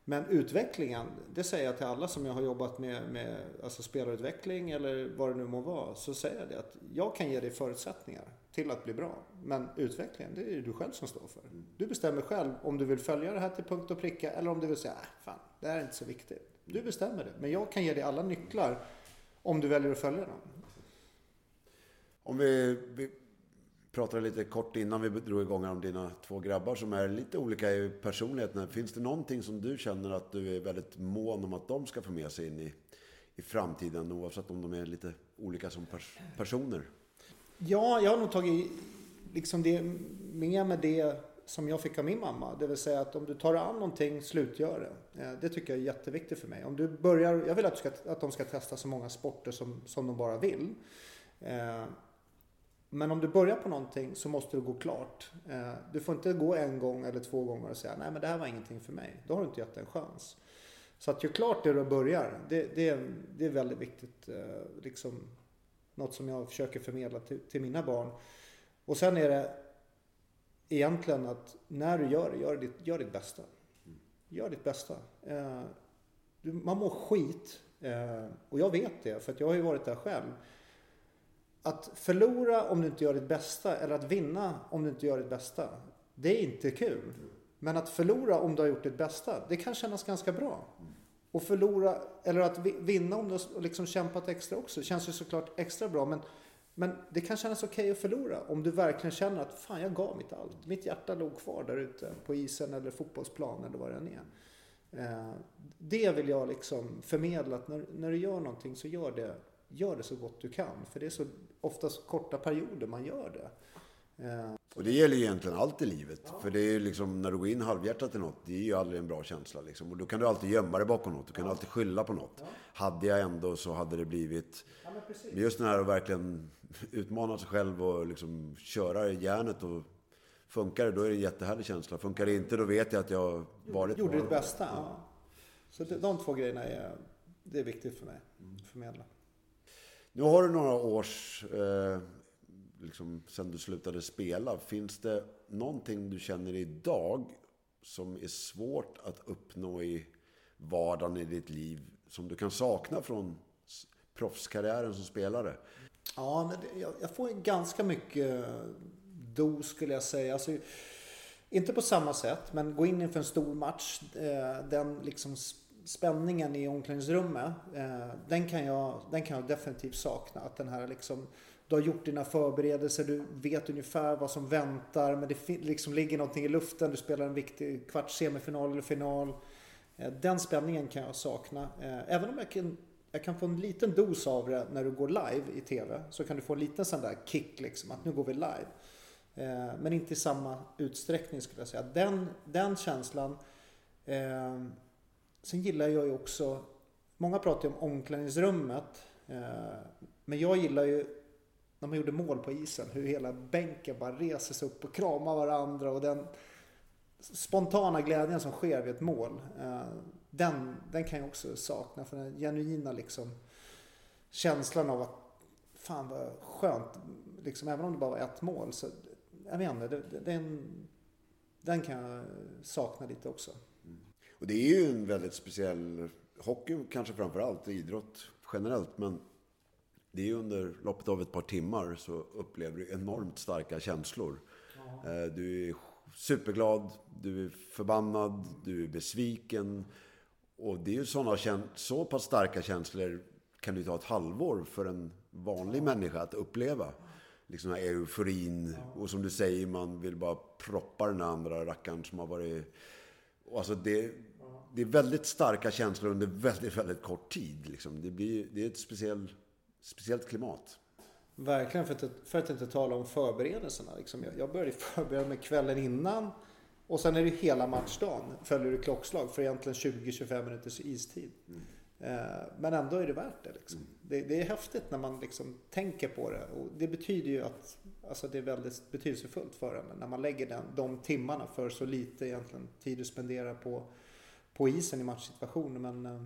Men utvecklingen, det säger jag till alla som jag har jobbat med, med alltså spelarutveckling eller vad det nu må vara. Så säger jag det att jag kan ge dig förutsättningar till att bli bra. Men utvecklingen, det är det du själv som står för. Du bestämmer själv om du vill följa det här till punkt och pricka eller om du vill säga, äh, fan, det här är inte så viktigt. Du bestämmer det. Men jag kan ge dig alla nycklar om du väljer att följa dem. Om vi, vi pratade lite kort innan vi drog igång om dina två grabbar som är lite olika i personligheten. Finns det någonting som du känner att du är väldigt mån om att de ska få med sig in i, i framtiden oavsett om de är lite olika som pers personer? Ja, jag har nog tagit liksom det, med mig det som jag fick av min mamma. Det vill säga att om du tar an någonting, slutgör det. Eh, det tycker jag är jätteviktigt för mig. Om du börjar, jag vill att, ska, att de ska testa så många sporter som, som de bara vill. Eh, men om du börjar på någonting så måste du gå klart. Eh, du får inte gå en gång eller två gånger och säga nej men det här var ingenting för mig. Då har du inte gett en chans. Så att göra klart det du börjar, det, det, är, det är väldigt viktigt. Liksom, något som jag försöker förmedla till, till mina barn. Och sen är det egentligen att när du gör det, gör ditt, gör ditt bästa. Gör ditt bästa. Eh, man mår skit. Eh, och jag vet det, för att jag har ju varit där själv. Att förlora om du inte gör ditt bästa eller att vinna om du inte gör ditt bästa. Det är inte kul. Men att förlora om du har gjort ditt bästa, det kan kännas ganska bra. Och förlora, eller att vinna om du har liksom kämpat extra också, känns ju såklart extra bra. Men, men det kan kännas okej okay att förlora om du verkligen känner att fan jag gav mitt allt. Mitt hjärta låg kvar där ute på isen eller fotbollsplanen eller vad det än är. Eh, det vill jag liksom förmedla att när, när du gör någonting så gör det, gör det så gott du kan. För det är så oftast korta perioder man gör det. Eh, och det gäller ju egentligen allt i livet. Ja. För det är liksom när du går in halvhjärtat i något, det är ju aldrig en bra känsla. Liksom. Och då kan du alltid gömma dig bakom något. Du kan ja. alltid skylla på något. Ja. Hade jag ändå så hade det blivit... Ja, men just den här att verkligen utmana sig själv och liksom köra järnet och Funkar det, då är det en jättehärlig känsla. Funkar det inte, då vet jag att jag varit... Gjorde ditt bästa. Ja. Så de två grejerna är, det är viktigt för mig att förmedla. Nu har du några års eh, liksom, sen du slutade spela, finns det någonting du känner idag som är svårt att uppnå i vardagen i ditt liv som du kan sakna från proffskarriären som spelare? Ja, men jag får ganska mycket dos skulle jag säga. Alltså, inte på samma sätt, men gå in inför en stor match. Eh, den liksom spänningen i omklädningsrummet, eh, den kan, jag, den kan jag definitivt sakna. Att den här liksom, du har gjort dina förberedelser, du vet ungefär vad som väntar men det liksom ligger någonting i luften. Du spelar en viktig kvarts semifinal eller final. Eh, den spänningen kan jag sakna. Eh, även om jag kan, jag kan få en liten dos av det när du går live i TV. Så kan du få en liten sån där kick liksom, att nu går vi live. Eh, men inte i samma utsträckning skulle jag säga. Den, den känslan. Sen gillar jag ju också, många pratar ju om omklädningsrummet. Men jag gillar ju när man gjorde mål på isen, hur hela bänken bara reser sig upp och kramar varandra och den spontana glädjen som sker vid ett mål. Eh, den, den kan jag också sakna för den genuina liksom känslan av att fan vad skönt, liksom, även om det bara var ett mål. Så, jag vet inte, den, den kan jag sakna lite också. Mm. Och det är ju en väldigt speciell, hockey kanske framför allt, idrott generellt, men det är under loppet av ett par timmar så upplever du enormt starka känslor. Ja. Eh, du är superglad, du är förbannad, du är besviken. Och det är ju sådana så pass starka känslor kan det ta ett halvår för en vanlig människa att uppleva. Liksom den här euforin. Och som du säger, man vill bara proppa den andra rackaren som har varit... Alltså det, det är väldigt starka känslor under väldigt, väldigt kort tid. Liksom. Det, blir, det är ett speciellt speciellt klimat. Verkligen, för att, för att inte tala om förberedelserna. Liksom jag, jag började förbereda mig kvällen innan. Och sen är det hela matchdagen. Följer du klockslag för egentligen 20-25 minuters istid. Mm. Eh, men ändå är det värt det, liksom. mm. det. Det är häftigt när man liksom tänker på det. Och det betyder ju att alltså det är väldigt betydelsefullt för en. När man lägger den, de timmarna för så lite egentligen tid du spenderar på, på isen i matchsituationer. Men, eh,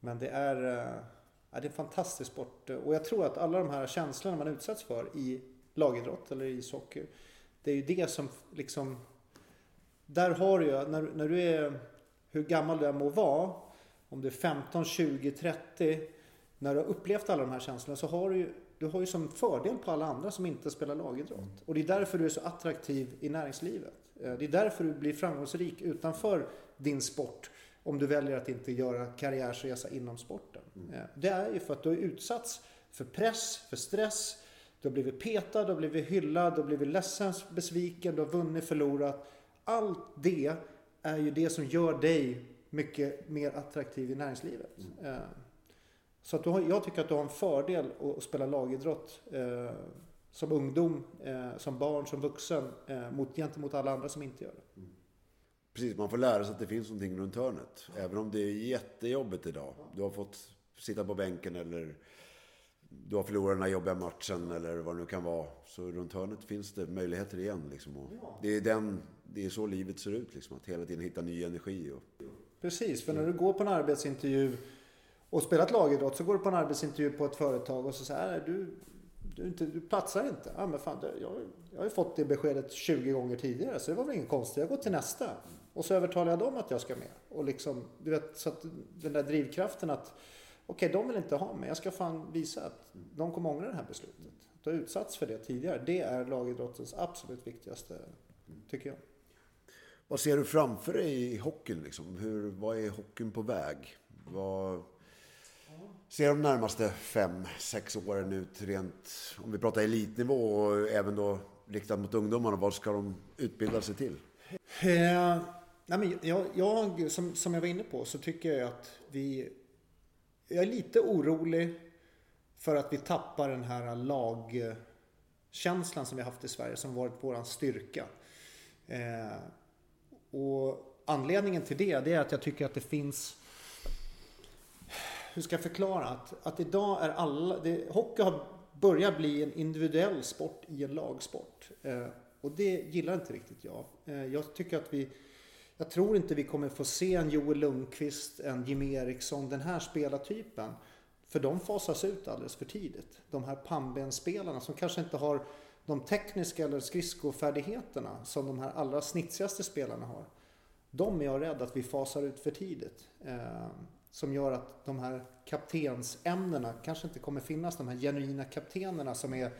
men det är eh, Ja, det är en fantastisk sport och jag tror att alla de här känslorna man utsätts för i lagidrott eller i ishockey. Det är ju det som liksom... Där har du ju, när, när du är, hur gammal du än må vara, om du är 15, 20, 30. När du har upplevt alla de här känslorna så har du ju, du har ju som fördel på alla andra som inte spelar lagidrott. Och det är därför du är så attraktiv i näringslivet. Eh, det är därför du blir framgångsrik utanför din sport om du väljer att inte göra karriärsresa inom sporten. Mm. Eh, det är ju för att du har utsatts för press, för stress. Du har blivit petad, du har blivit hyllad, du har blivit ledsen, besviken, du har vunnit, förlorat. Allt det är ju det som gör dig mycket mer attraktiv i näringslivet. Mm. Eh, så att du har, jag tycker att du har en fördel att spela lagidrott eh, som ungdom, som barn, som vuxen mot, gentemot alla andra som inte gör det. Mm. Precis, man får lära sig att det finns någonting runt hörnet. Även om det är jättejobbigt idag. Du har fått sitta på bänken eller du har förlorat den här jobbiga matchen eller vad det nu kan vara. Så runt hörnet finns det möjligheter igen. Liksom. Och det, är den, det är så livet ser ut, liksom, att hela tiden hitta ny energi. Och... Precis, för när du går på en arbetsintervju och spelat lagidrott så går du på en arbetsintervju på ett företag och så säger du, du, inte, du platsar inte. Ja, men fan, jag, jag har ju fått det beskedet 20 gånger tidigare så det var väl inget konstigt. Jag går till nästa. Och så övertalar jag dem att jag ska med. Och liksom, du vet, så att den där drivkraften att okej, okay, de vill inte ha mig. Jag ska fan visa att de kommer ångra det här beslutet. Du har utsatts för det tidigare. Det är lagidrottens absolut viktigaste, tycker jag. Vad ser du framför dig i hockeyn? Liksom? Hur, vad är hockeyn på väg? Vad ser de närmaste fem, sex åren ut rent, om vi pratar elitnivå och även då riktat mot ungdomarna, vad ska de utbilda sig till? Eh, nej men jag, jag, som, som jag var inne på så tycker jag att vi... Jag är lite orolig för att vi tappar den här lagkänslan som vi haft i Sverige som varit våran styrka. Eh, och anledningen till det, det är att jag tycker att det finns hur ska jag förklara? Att, att idag är alla, det, hockey har börjat bli en individuell sport i en lagsport. Eh, och det gillar inte riktigt jag. Eh, jag tycker att vi, jag tror inte vi kommer få se en Joel Lundqvist, en Jimmy Eriksson, den här spelartypen. För de fasas ut alldeles för tidigt. De här pannbensspelarna som kanske inte har de tekniska eller skridskofärdigheterna som de här allra snitsigaste spelarna har. De är jag rädd att vi fasar ut för tidigt. Eh, som gör att de här kaptensämnena kanske inte kommer finnas. De här genuina kaptenerna som är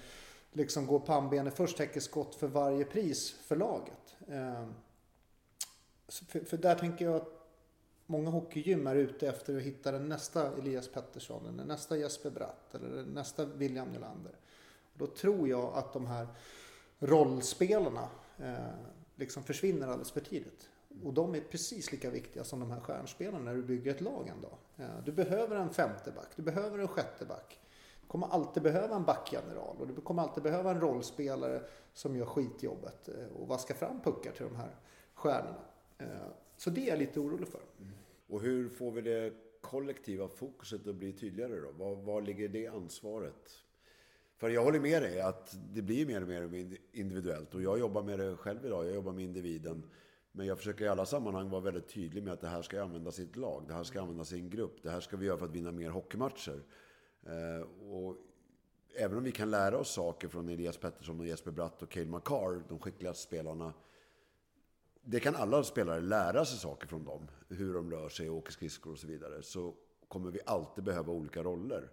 liksom går pannbenet först, täcker skott för varje pris för laget. Eh, för, för, där tänker jag att många hockeygym är ute efter att hitta den nästa Elias Pettersson, eller nästa Jesper Bratt eller nästa William Nylander. Då tror jag att de här rollspelarna eh, liksom försvinner alldeles för tidigt. Och de är precis lika viktiga som de här stjärnspelarna när du bygger ett lag en dag. Eh, du behöver en femte back, du behöver en sjätte back. Du kommer alltid behöva en backgeneral och du kommer alltid behöva en rollspelare som gör skitjobbet eh, och vaskar fram puckar till de här stjärnorna. Eh, så det är jag lite orolig för. Mm. Och hur får vi det kollektiva fokuset att bli tydligare då? Var, var ligger det ansvaret? För jag håller med dig att det blir mer och mer individuellt. Och jag jobbar med det själv idag. Jag jobbar med individen. Men jag försöker i alla sammanhang vara väldigt tydlig med att det här ska användas i ett lag. Det här ska användas i en grupp. Det här ska vi göra för att vinna mer hockeymatcher. Eh, och även om vi kan lära oss saker från Elias Pettersson och Jesper Bratt och Cale Makar, de skickligaste spelarna. Det kan alla spelare lära sig saker från dem. Hur de rör sig, åker skridskor och så vidare. Så kommer vi alltid behöva olika roller.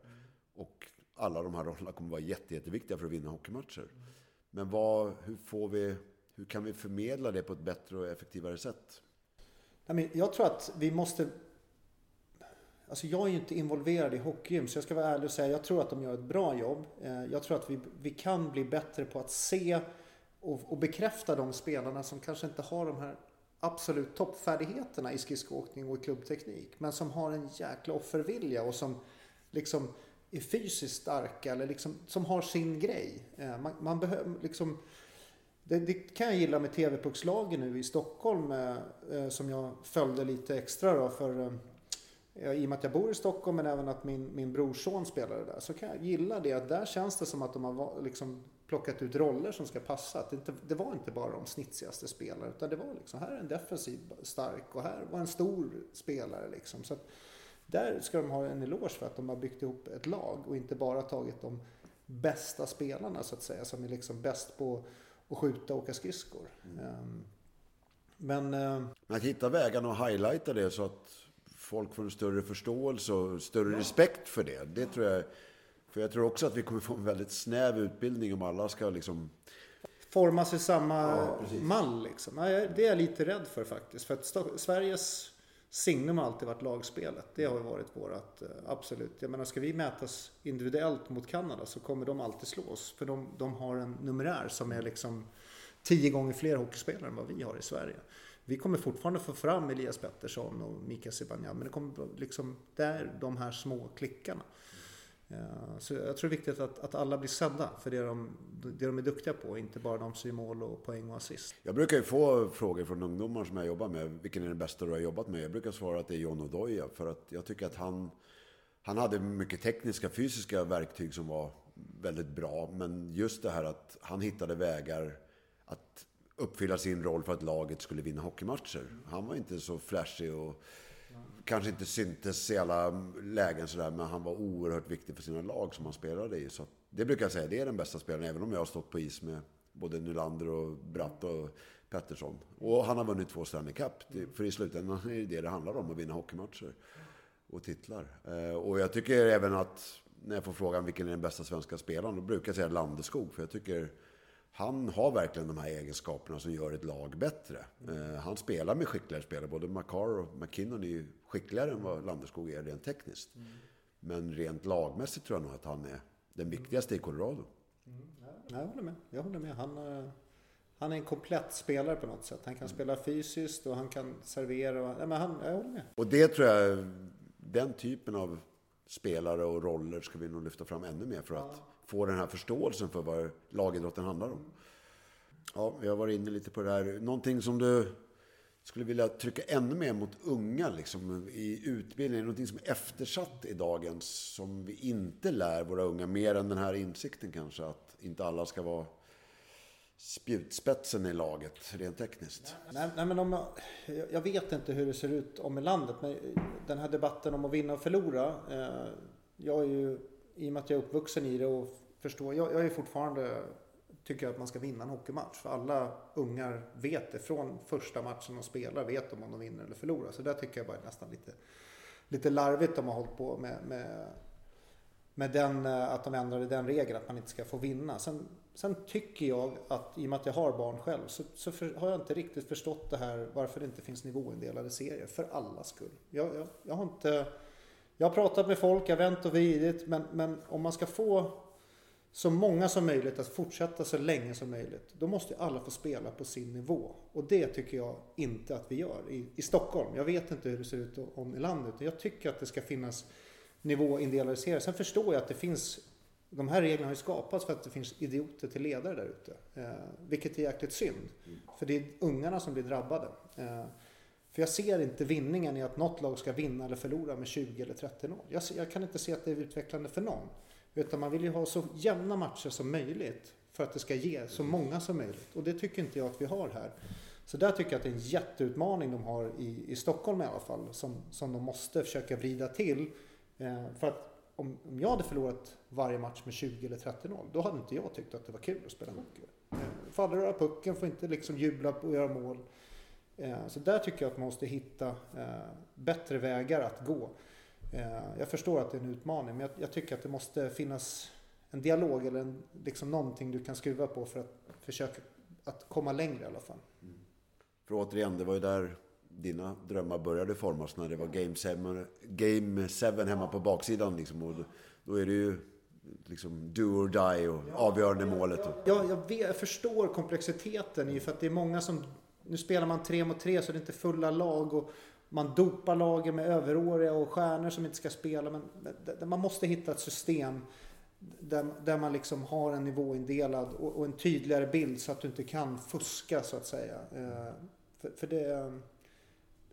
Och alla de här rollerna kommer vara jätte, jätteviktiga för att vinna hockeymatcher. Men vad, hur får vi hur kan vi förmedla det på ett bättre och effektivare sätt? Jag tror att vi måste... Alltså jag är ju inte involverad i hockeygym så jag ska vara ärlig och säga jag tror att de gör ett bra jobb. Eh, jag tror att vi, vi kan bli bättre på att se och, och bekräfta de spelarna som kanske inte har de här absolut toppfärdigheterna i skridskoåkning och i klubbteknik. Men som har en jäkla offervilja och som liksom är fysiskt starka eller liksom, som har sin grej. Eh, man, man behöver liksom det, det, kan jag gilla med TV-puckslagen nu i Stockholm eh, eh, som jag följde lite extra då för eh, i och med att jag bor i Stockholm men även att min, min brorson spelade där så kan jag gilla det att där känns det som att de har liksom plockat ut roller som ska passa. Att det, inte, det var inte bara de snitsigaste spelarna utan det var liksom här är en defensiv stark och här var en stor spelare liksom. Så att, där ska de ha en eloge för att de har byggt ihop ett lag och inte bara tagit de bästa spelarna så att säga som är liksom bäst på och skjuta och åka skridskor. Mm. Men... Eh, att hitta vägarna och highlighta det så att folk får en större förståelse och större ja. respekt för det. Det tror jag... För jag tror också att vi kommer få en väldigt snäv utbildning om alla ska liksom... Formas i samma ja, mall liksom. Det är jag lite rädd för faktiskt. För att Sveriges signum har alltid varit lagspelet. Det har varit vårat, eh, absolut. Jag menar, ska vi mätas individuellt mot Kanada så kommer de alltid slå oss. För de, de har en numerär som är liksom tio gånger fler hockeyspelare än vad vi har i Sverige. Vi kommer fortfarande få fram Elias Pettersson och Mika Zibanejad, men det kommer liksom, det är de här små klickarna. Eh, så jag tror det är viktigt att, att alla blir sedda för det de, det de är duktiga på, inte bara de som gör mål och poäng och assist. Jag brukar ju få frågor från ungdomar som jag jobbar med. Vilken är den bästa du har jobbat med? Jag brukar svara att det är John Odoja. För att jag tycker att han, han hade mycket tekniska, fysiska verktyg som var väldigt bra. Men just det här att han hittade vägar att uppfylla sin roll för att laget skulle vinna hockeymatcher. Han var inte så flashig och kanske inte syntes i alla lägen sådär, men han var oerhört viktig för sina lag som han spelade i. Så det brukar jag säga, det är den bästa spelaren, även om jag har stått på is med både Nylander och Bratt och Pettersson. Och han har vunnit två Stanley Cup. För i slutändan är det det det handlar om, att vinna hockeymatcher och titlar. Eh, och jag tycker även att, när jag får frågan vilken är den bästa svenska spelaren, då brukar jag säga Landeskog. För jag tycker han har verkligen de här egenskaperna som gör ett lag bättre. Mm. Han spelar med skickligare spelare. Både Makar och McKinnon är ju skickligare än vad Landeskog är rent tekniskt. Mm. Men rent lagmässigt tror jag nog att han är den viktigaste i Colorado. Mm. Ja, jag håller med. Jag håller med. Han, eh, han är en komplett spelare på något sätt. Han kan spela fysiskt och han kan servera. Och, ja, men han, jag håller med. Och det tror jag, den typen av spelare och roller ska vi nog lyfta fram ännu mer för att få den här förståelsen för vad lagidrotten handlar om. Ja, vi har varit inne lite på det här. Någonting som du skulle vilja trycka ännu mer mot unga liksom, i utbildningen. Någonting som är eftersatt i dagens, som vi inte lär våra unga. Mer än den här insikten kanske, att inte alla ska vara spjutspetsen i laget, rent tekniskt. Nej, nej men om jag, jag, vet inte hur det ser ut om i landet, men den här debatten om att vinna och förlora. Eh, jag är ju, i och med att jag är uppvuxen i det och förstår, jag, jag är fortfarande tycker jag att man ska vinna en hockeymatch. För alla ungar vet det. Från första matchen de spelar vet de om de vinner eller förlorar. Så där tycker jag bara nästan lite, lite larvigt de har hållit på med, med, med den, eh, att de ändrade den regeln att man inte ska få vinna. Sen, sen tycker jag att i och med att jag har barn själv så, så för, har jag inte riktigt förstått det här varför det inte finns nivåindelade serier. För allas skull. Jag, jag, jag har inte... Jag har pratat med folk, jag har vänt och vridit. Men, men om man ska få så många som möjligt att fortsätta så länge som möjligt. Då måste alla få spela på sin nivå. Och det tycker jag inte att vi gör i, i Stockholm. Jag vet inte hur det ser ut om i landet. Jag tycker att det ska finnas nivåindelade serier. Sen förstår jag att det finns de här reglerna har ju skapats för att det finns idioter till ledare där ute. Eh, vilket är jäkligt synd. För det är ungarna som blir drabbade. Eh, för jag ser inte vinningen i att något lag ska vinna eller förlora med 20 eller 30-0. Jag, jag, kan inte se att det är utvecklande för någon. Utan man vill ju ha så jämna matcher som möjligt för att det ska ge så många som möjligt. Och det tycker inte jag att vi har här. Så där tycker jag att det är en jätteutmaning de har i, i Stockholm i alla fall. Som, som de måste försöka vrida till. Eh, för att om, om jag hade förlorat varje match med 20 eller 30-0, då hade inte jag tyckt att det var kul att spela hockey. Eh, får aldrig röra pucken, får inte liksom jubla och göra mål. Eh, så där tycker jag att man måste hitta eh, bättre vägar att gå. Eh, jag förstår att det är en utmaning men jag, tycker att det måste finnas en dialog eller en, liksom någonting du kan skruva på för att försöka att komma längre i alla fall. Mm. För återigen, det var ju där dina drömmar började formas när det var Game 7, game seven hemma på baksidan. Liksom, och då är det ju liksom do or die och avgörande målet. Ja, jag, vet, jag förstår komplexiteten i för att det är många som... Nu spelar man tre mot tre så det är inte fulla lag. Och, man dopar lagen med överåriga och stjärnor som inte ska spela. Men man måste hitta ett system där, där man liksom har en nivåindelad och, och, en tydligare bild så att du inte kan fuska så att säga. Eh, för, för det,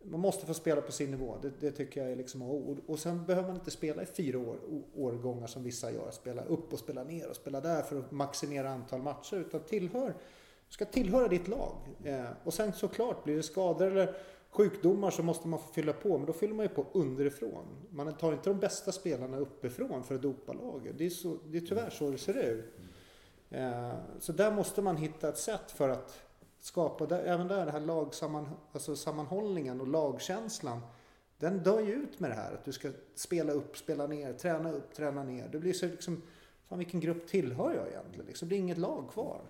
man måste få spela på sin nivå. Det, det tycker jag är liksom ord. och sen behöver man inte spela i fyra år, årgångar som vissa gör. Spela upp och spela ner och spela där för att maximera antal matcher. Utan tillhör, ska tillhöra ditt lag. Eh, och sen såklart blir det skador eller sjukdomar så måste man få fylla på, men då fyller man ju på underifrån. Man tar inte de bästa spelarna uppifrån för att dopa laget. Det är, så, det är tyvärr så det ser ut. Eh, så där måste man hitta ett sätt för att skapa, där, även där, den här lagsammanhållningen alltså sammanhållningen och lagkänslan. Den dör ju ut med det här att du ska spela upp, spela ner, träna upp, träna ner. Det blir så liksom, fan vilken grupp tillhör jag egentligen? Liksom, det blir inget lag kvar.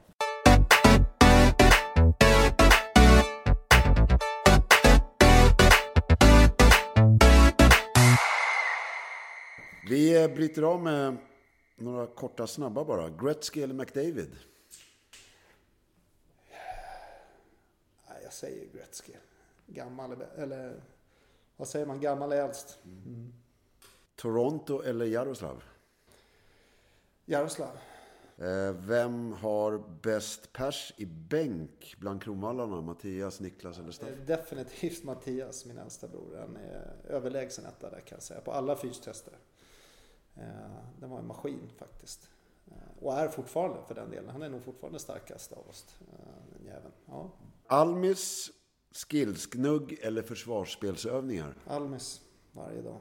Vi bryter av med några korta snabba bara. Gretzky eller McDavid? Jag säger Gretzky. Gammal eller vad säger man? Gammal är äldst. Mm. Toronto eller Jaroslav? Jaroslav. Eh, vem har bäst pers i bänk bland kronvallarna? Mattias, Niklas eller Staff? Definitivt Mattias, min äldsta bror. Han är överlägsen etta där kan jag säga. På alla fystester. Eh, den var en maskin faktiskt. Eh, och är fortfarande för den delen. Han är nog fortfarande starkast av oss, eh, den jäveln. Ja. Almis, skillsgnugg eller försvarsspelsövningar? Almis, varje dag.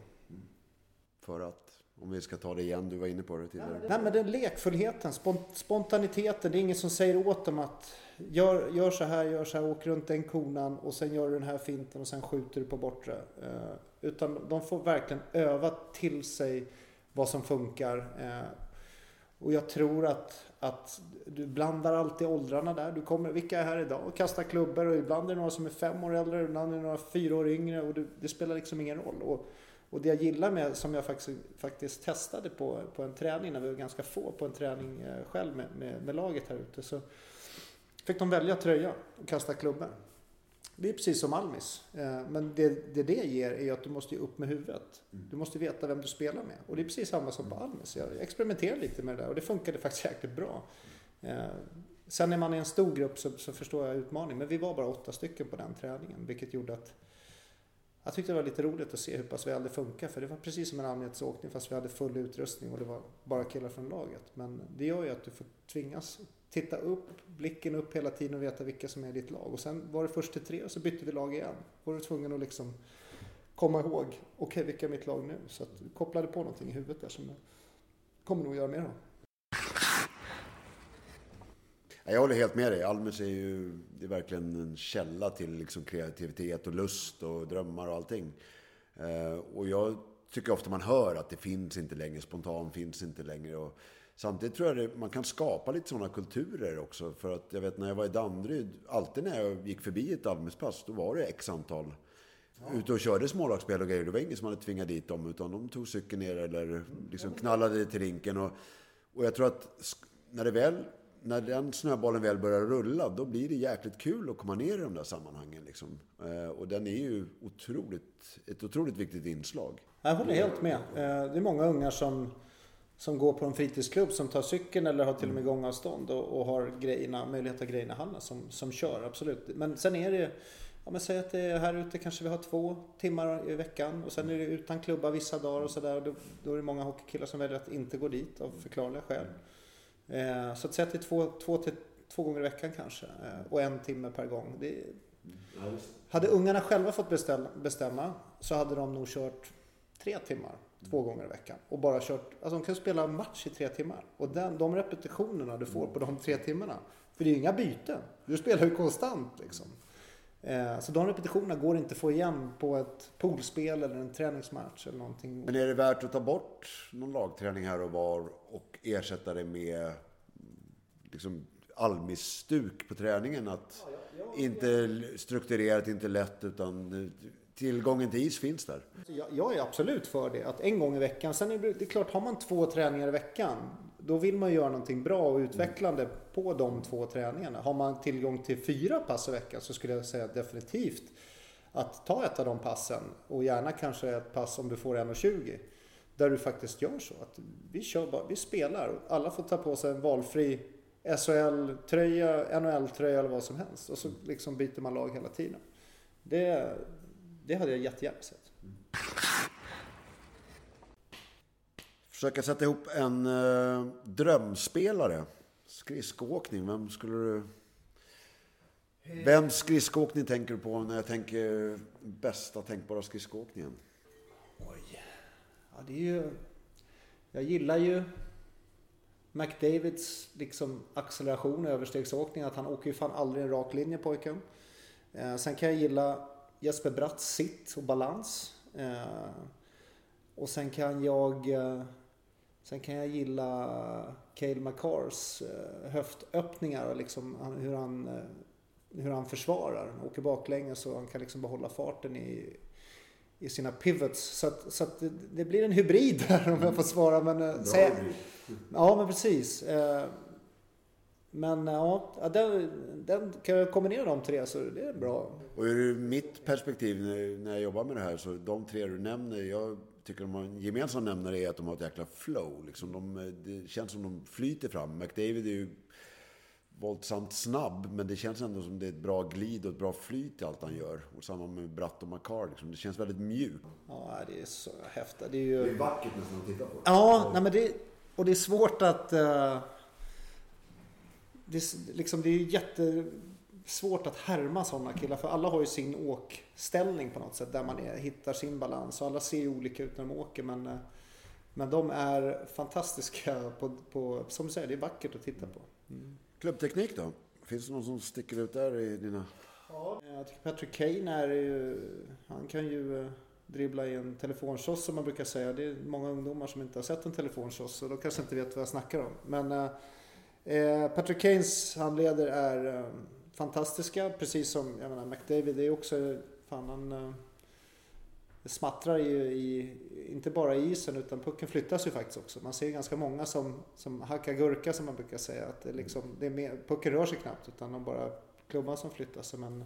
För att? Om vi ska ta det igen, du var inne på det tidigare. Nej men den lekfullheten, spontaniteten. Det är ingen som säger åt dem att gör, gör så här, gör så här, åk runt den konan och sen gör du den här finten och sen skjuter du på bortre. Eh, utan de får verkligen öva till sig vad som funkar. Eh, och jag tror att, att du blandar alltid åldrarna där. Du kommer, vilka är här idag och kastar klubbor och ibland är det några som är fem år äldre, ibland är det några fyra år yngre och det, det spelar liksom ingen roll. Och, och det jag gillar med, som jag faktiskt, faktiskt testade på, på en träning, när vi var ganska få på en träning eh, själv med, med, med laget här ute, så fick de välja tröja och kasta klubbor. Det är precis som Almis. Eh, men det, det det ger är att du måste upp med huvudet. Mm. Du måste veta vem du spelar med. Och det är precis samma som på Almis. Jag experimenterade lite med det där och det funkade faktiskt jäkligt bra. Eh, sen när man är en stor grupp så, så förstår jag utmaningen. Men vi var bara åtta stycken på den träningen. Vilket gjorde att jag tyckte det var lite roligt att se hur pass väl det funkar. För det var precis som en allmänhetsåkning fast vi hade full utrustning och det var bara killar från laget. Men det gör ju att du får tvingas titta upp, blicken upp hela tiden och veta vilka som är i ditt lag. Och sen var det först till tre och så bytte vi lag igen. Då var du tvungen att liksom komma ihåg, okej okay, vilka är mitt lag nu? Så att du kopplade på någonting i huvudet där som jag kommer nog göra mer av. Jag håller helt med dig. Almus är ju det är verkligen en källa till liksom kreativitet och lust och drömmar och allting. Eh, och jag tycker ofta man hör att det finns inte längre, spontan finns inte längre. Och samtidigt tror jag att man kan skapa lite sådana kulturer också. För att jag vet när jag var i Danderyd, alltid när jag gick förbi ett Almuspass, då var det x antal Ja. Ute och körde smålagsspel och grejer. Det var ingen som hade tvingat dit dem. Utan de tog cykeln ner eller liksom knallade till rinken. Och, och jag tror att när det väl när den snöbollen väl börjar rulla, då blir det jäkligt kul att komma ner i de där sammanhangen. Liksom. Eh, och den är ju otroligt, ett otroligt viktigt inslag. Jag håller helt med. Eh, det är många ungar som, som går på en fritidsklubb som tar cykeln eller har till och med gångavstånd och, och har grejerna, möjlighet att ha grejerna i handen som, som kör, absolut. Men sen är det Ja, men säg att det är här ute kanske vi har två timmar i veckan och sen är det utan klubba vissa dagar och sådär. Då, då är det många hockeykillar som väljer att inte gå dit av förklarliga skäl. Eh, så att säga att det är två, två, till, två gånger i veckan kanske eh, och en timme per gång. Det, hade ungarna själva fått beställa, bestämma så hade de nog kört tre timmar två gånger i veckan. Och bara kört, alltså de kan spela match i tre timmar. Och den, de repetitionerna du får på de tre timmarna. För det är ju inga byten. Du spelar ju konstant liksom. Eh, så de repetitionerna går inte att få igen på ett poolspel eller en träningsmatch eller någonting. Men är det värt att ta bort någon lagträning här och var och ersätta det med liksom Almis-stuk på träningen? Att inte strukturerat, inte lätt utan tillgången till is finns där. Jag, jag är absolut för det. Att en gång i veckan. Sen är det, det är klart, har man två träningar i veckan då vill man göra någonting bra och utvecklande på de två träningarna. Har man tillgång till fyra pass i veckan så skulle jag säga definitivt att ta ett av de passen och gärna kanske ett pass om du får 1,20 där du faktiskt gör så att vi, kör bara, vi spelar och alla får ta på sig en valfri SHL-tröja, NHL-tröja eller vad som helst och så liksom byter man lag hela tiden. Det, det hade jag jättegärna sett. Försöka sätta ihop en eh, drömspelare. Skridskoåkning, vem skulle du... Vems skridskoåkning tänker du på när jag tänker bästa tänkbara skridskoåkningen? Oj. Ja, det är ju... Jag gillar ju McDavids liksom acceleration, överstegsåkning. Att han åker ju fan aldrig en rak linje pojken. Eh, sen kan jag gilla Jesper Bratts sitt och balans. Eh, och sen kan jag... Eh, Sen kan jag gilla Cale McCars eh, höftöppningar och liksom hur han, hur han försvarar. Han åker baklänges så han kan liksom behålla farten i, i sina pivots. Så, att, så att det, blir en hybrid där om jag får svara. Men, eh, säg, ja, men precis. Men ja, den, den, kan jag kombinera de tre så det är bra. Och ur mitt perspektiv när jag jobbar med det här så de tre du nämner. Jag tycker de har en gemensam nämnare är att de har ett jäkla flow. Liksom de, det känns som de flyter fram. McDavid är ju våldsamt snabb, men det känns ändå som det är ett bra glid och ett bra flyt i allt han gör. Och samma med Bratt och Makar, liksom. det känns väldigt mjukt. Ja, det är så häftigt. Det är ju... Det är vackert nästan att titta på. Ja, nej, men det, och det är svårt att... Uh... Det, liksom, det är jätte svårt att härma sådana killar för alla har ju sin åkställning på något sätt där man är, hittar sin balans och alla ser ju olika ut när de åker men eh, Men de är fantastiska på, på, som du säger, det är vackert att titta på. Mm. Klubbteknik då? Finns det någon som sticker ut där i dina... Ja, jag tycker Patrick Kane är ju, han kan ju eh, dribbla i en telefonkiosk som man brukar säga. Det är många ungdomar som inte har sett en telefonkiosk så de kanske inte vet vad jag snackar om. Men eh, Patrick Kanes handleder är eh, fantastiska. Precis som jag menar, McDavid är också, fan han eh, smattrar ju i, inte bara i isen utan pucken flyttas ju faktiskt också. Man ser ganska många som, som hackar gurka som man brukar säga. Att det liksom, det är mer, pucken rör sig knappt utan de bara klubban som flyttas. Men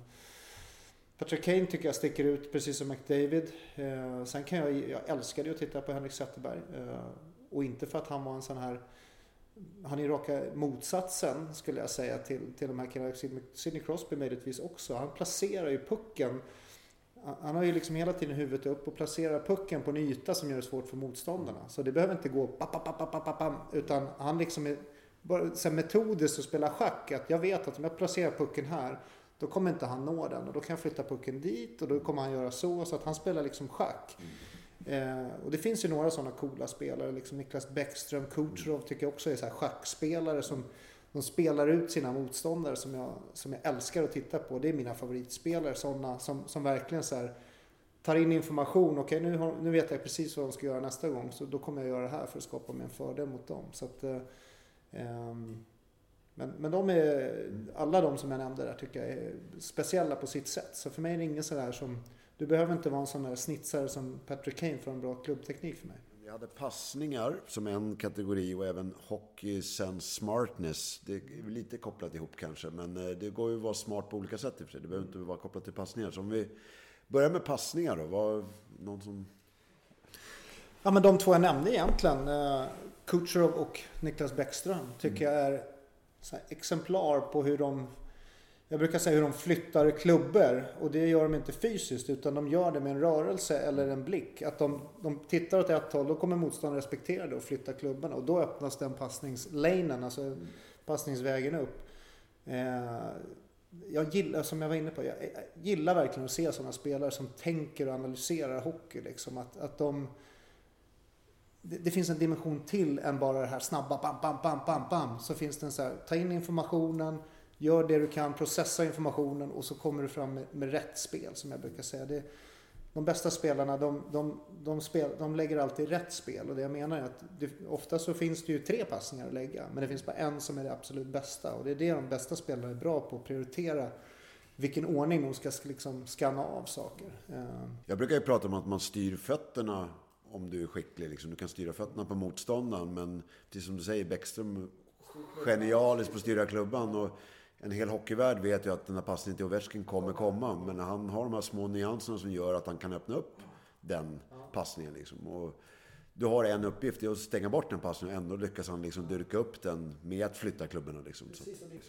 Patrick Kane tycker jag sticker ut precis som McDavid. Eh, sen kan jag, jag älskade ju att titta på Henrik Zetterberg. Eh, och inte för att han var en sån här han är raka motsatsen skulle jag säga till, till de här killarna. Sidney Crosby möjligtvis också. Han placerar ju pucken. Han har ju liksom hela tiden huvudet upp och placerar pucken på en yta som gör det svårt för motståndarna. Så det behöver inte gå bap, bap, bap, bap, utan han liksom är bara så metodiskt att spela schack. Att jag vet att om jag placerar pucken här då kommer inte han nå den och då kan jag flytta pucken dit och då kommer han göra så. Så att han spelar liksom schack. Mm. Eh, och det finns ju några sådana coola spelare. Liksom Niklas Bäckström, Kucherov tycker jag också är så här schackspelare som de spelar ut sina motståndare som jag, som jag älskar att titta på. Det är mina favoritspelare. Sådana som, som verkligen så här, tar in information. Okej, okay, nu, nu vet jag precis vad de ska göra nästa gång. Så då kommer jag göra det här för att skapa mig en fördel mot dem. Så att, eh, ehm, men, men de är, alla de som jag nämnde där tycker jag är speciella på sitt sätt. Så för mig är det ingen sådär som du behöver inte vara en sån där snitsare som Patrick Kane för en bra klubbteknik för mig. Vi hade passningar som en kategori och även hockey sen smartness. Det är lite kopplat ihop kanske, men eh, det går ju att vara smart på olika sätt i och för sig. Det behöver inte vara kopplat till passningar. Så om vi börjar med passningar då. Var någon som... Ja, men de två jag nämnde egentligen. Uh, Kucherov och Niklas Bäckström tycker mm. jag är exemplar på hur de jag brukar säga hur de flyttar klubbor och det gör de inte fysiskt utan de gör det med en rörelse eller en blick. Att de, de tittar åt ett håll, då kommer motståndaren respektera det och flytta klubborna och då öppnas den passningslanen, alltså passningsvägen upp. Eh, jag gillar, som jag var inne på, jag gillar verkligen att se sådana spelare som tänker och analyserar hockey. Liksom. Att, att de, det, det, finns en dimension till än bara det här snabba bam, bam, bam, bam, bam. Så finns det en så här, ta in informationen, Gör det du kan, processa informationen och så kommer du fram med, med rätt spel som jag brukar säga. Det, de bästa spelarna de, de, de, spel, de lägger alltid rätt spel och det jag menar är att det, ofta så finns det ju tre passningar att lägga men det finns bara en som är det absolut bästa och det är det de bästa spelarna är bra på att prioritera vilken ordning de ska liksom skanna av saker. Eh. Jag brukar ju prata om att man styr fötterna om du är skicklig. Liksom. Du kan styra fötterna på motståndaren men precis som du säger, Bäckström genialisk på att styra klubban. Och en hel hockeyvärld vet ju att den här passningen till Ovechkin kommer komma. Men han har de här små nyanserna som gör att han kan öppna upp den passningen. Liksom. Och du har en uppgift, det är att stänga bort den passningen och ändå lyckas han liksom dyrka upp den med att flytta klubborna. Liksom.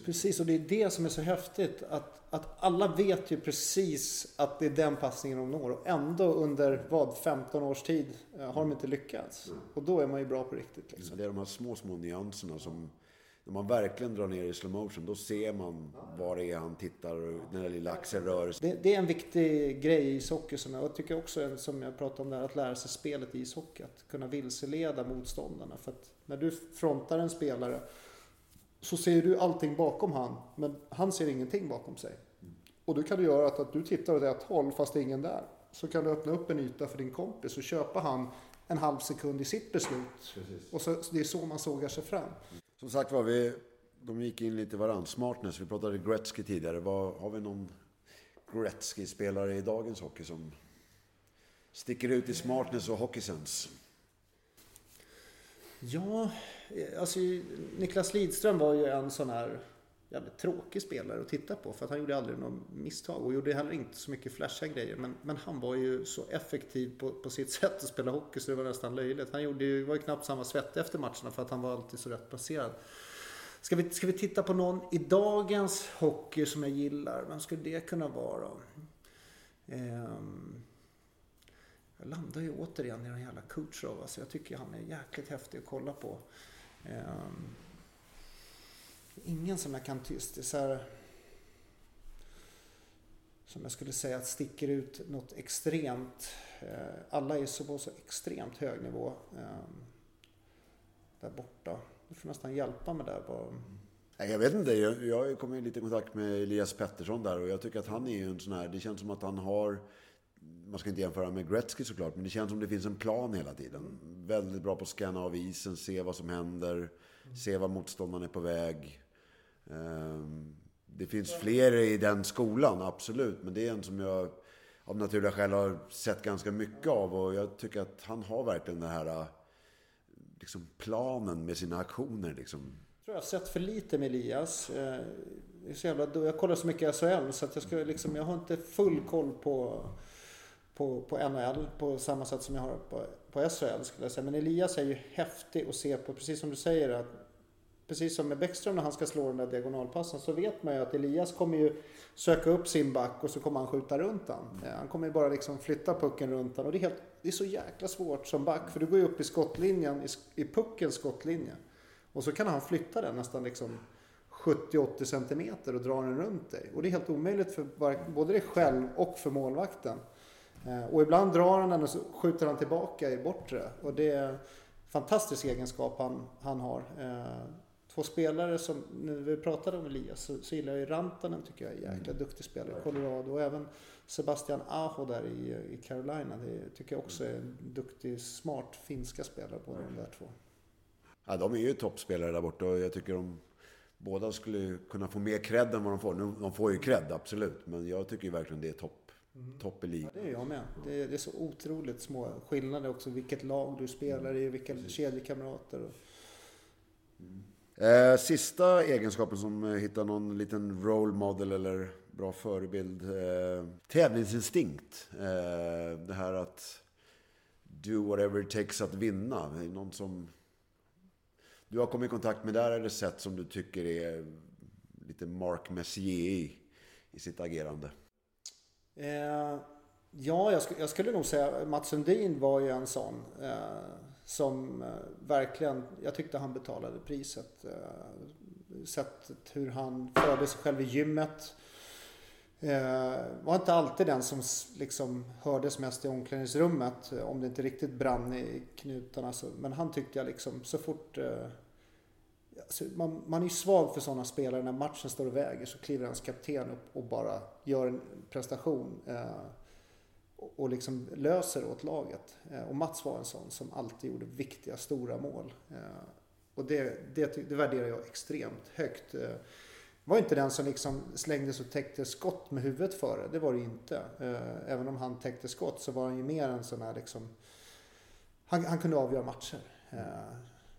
Precis, och det är det som är så häftigt. Att, att alla vet ju precis att det är den passningen de når. Och ändå under, vad, 15 års tid eh, har de inte lyckats. Mm. Och då är man ju bra på riktigt. Liksom. Det är de här små, små nyanserna som när man verkligen drar ner i slow motion, då ser man var det är han tittar och den där lilla axelrörelsen. Det, det är en viktig grej i ishockey som jag tycker också, som jag pratade om där, att lära sig spelet i ishockey. Att kunna vilseleda motståndarna. För att när du frontar en spelare så ser du allting bakom han, men han ser ingenting bakom sig. Och då kan du göra att, att du tittar åt ett håll fast det är ingen där. Så kan du öppna upp en yta för din kompis och köpa han en halv sekund i sitt beslut. Precis. Och så, det är så man sågar sig fram. Som sagt var, vi, de gick in lite varann. Smartness, vi pratade Gretzky tidigare. Var, har vi någon Gretzky-spelare i dagens hockey som sticker ut i smartness och hockeysens? Ja, alltså Niklas Lidström var ju en sån här jävligt tråkig spelare att titta på för att han gjorde aldrig något misstag och gjorde heller inte så mycket flashiga grejer. Men, men han var ju så effektiv på, på sitt sätt att spela hockey så det var nästan löjligt. Han gjorde ju, var ju knappt samma svett efter matcherna för att han var alltid så rätt placerad. Ska vi, ska vi titta på någon i dagens hockey som jag gillar? Vem skulle det kunna vara? Ehm, jag landar ju återigen i den jävla Kutjerov. Alltså jag tycker han är jäkligt häftig att kolla på. Ehm, ingen som jag kan tyst. Det är så här, som jag skulle säga att sticker ut något extremt. Eh, alla är så på så extremt hög nivå. Ehm, där borta. Du får nästan hjälpa mig där bara. Jag vet inte, jag, kom i lite kontakt med Elias Pettersson där och jag tycker att han är ju en sån här, det känns som att han har man ska inte jämföra med Gretzky såklart, men det känns som det finns en plan hela tiden. Väldigt bra på att scanna av isen, se vad som händer, se var motståndaren är på väg. Ehm, det finns fler i den skolan, absolut, men det är en som jag av naturliga skäl har sett ganska mycket av och jag tycker att han har verkligen den här liksom, planen med sina aktioner. Liksom. Jag tror jag har sett för lite med Elias. Eh, det är så jävla, jag kollar så mycket SHL så att jag, ska, liksom, jag har inte full koll på på, på NHL på samma sätt som jag har på, på SHL skulle jag säga. Men Elias är ju häftig att se på, precis som du säger. att Precis som med Bäckström när han ska slå den där diagonalpassen så vet man ju att Elias kommer ju söka upp sin back och så kommer han skjuta runt den. Mm. Han kommer ju bara liksom flytta pucken runt den och det är, helt, det är så jäkla svårt som back för du går ju upp i skottlinjen, i, i puckens skottlinje. Och så kan han flytta den nästan liksom 70-80 centimeter och dra den runt dig. Och det är helt omöjligt för både dig själv och för målvakten. Eh, och ibland drar han den och så skjuter han tillbaka i bortre. Och det är en fantastisk egenskap han, han har. Två spelare som, när vi pratade om Elias, så, så gillar jag ju Rantanen tycker jag är en jäkla mm. duktig spelare i Colorado. Och även Sebastian Aho där i, i Carolina. Det tycker jag också är en duktig, smart finska spelare båda de där två. Ja, de är ju toppspelare där borta och jag tycker de båda skulle kunna få mer cred än vad de får. Nu, de får ju cred, absolut. Men jag tycker ju verkligen det är topp Mm. Topp i ligan. Ja, det är jag med. Det är, det är, så otroligt små skillnader också. Vilket lag du spelar i, vilka mm. kedjekamrater. Och... Mm. Eh, sista egenskapen som eh, hittar någon liten role model eller bra förebild. Eh, tävlingsinstinkt. Eh, det här att do whatever it takes att vinna. Någon som du har kommit i kontakt med där eller sett som du tycker är lite Mark Messier i, i sitt agerande? Eh, ja, jag, sk jag, skulle nog säga Mats Sundin var ju en sån. Eh, som eh, verkligen, jag tyckte han betalade priset. Eh, Sättet hur han förde sig själv i gymmet. Eh, var inte alltid den som liksom hördes mest i omklädningsrummet. Om det inte riktigt brann i knutarna. Men han tyckte jag liksom så fort man, man är ju svag för sådana spelare. När matchen står och väger så kliver hans kapten upp och bara gör en prestation. Och, liksom löser åt laget. Eh, och Mats var en sån som alltid gjorde viktiga, stora mål. Eh, och det, det, det värderar jag extremt högt. Eh, var inte den som liksom slängdes och täckte skott med huvudet före. Det var det inte. Även om han täckte skott så var han ju mer en sån här liksom... Han, han kunde avgöra matcher.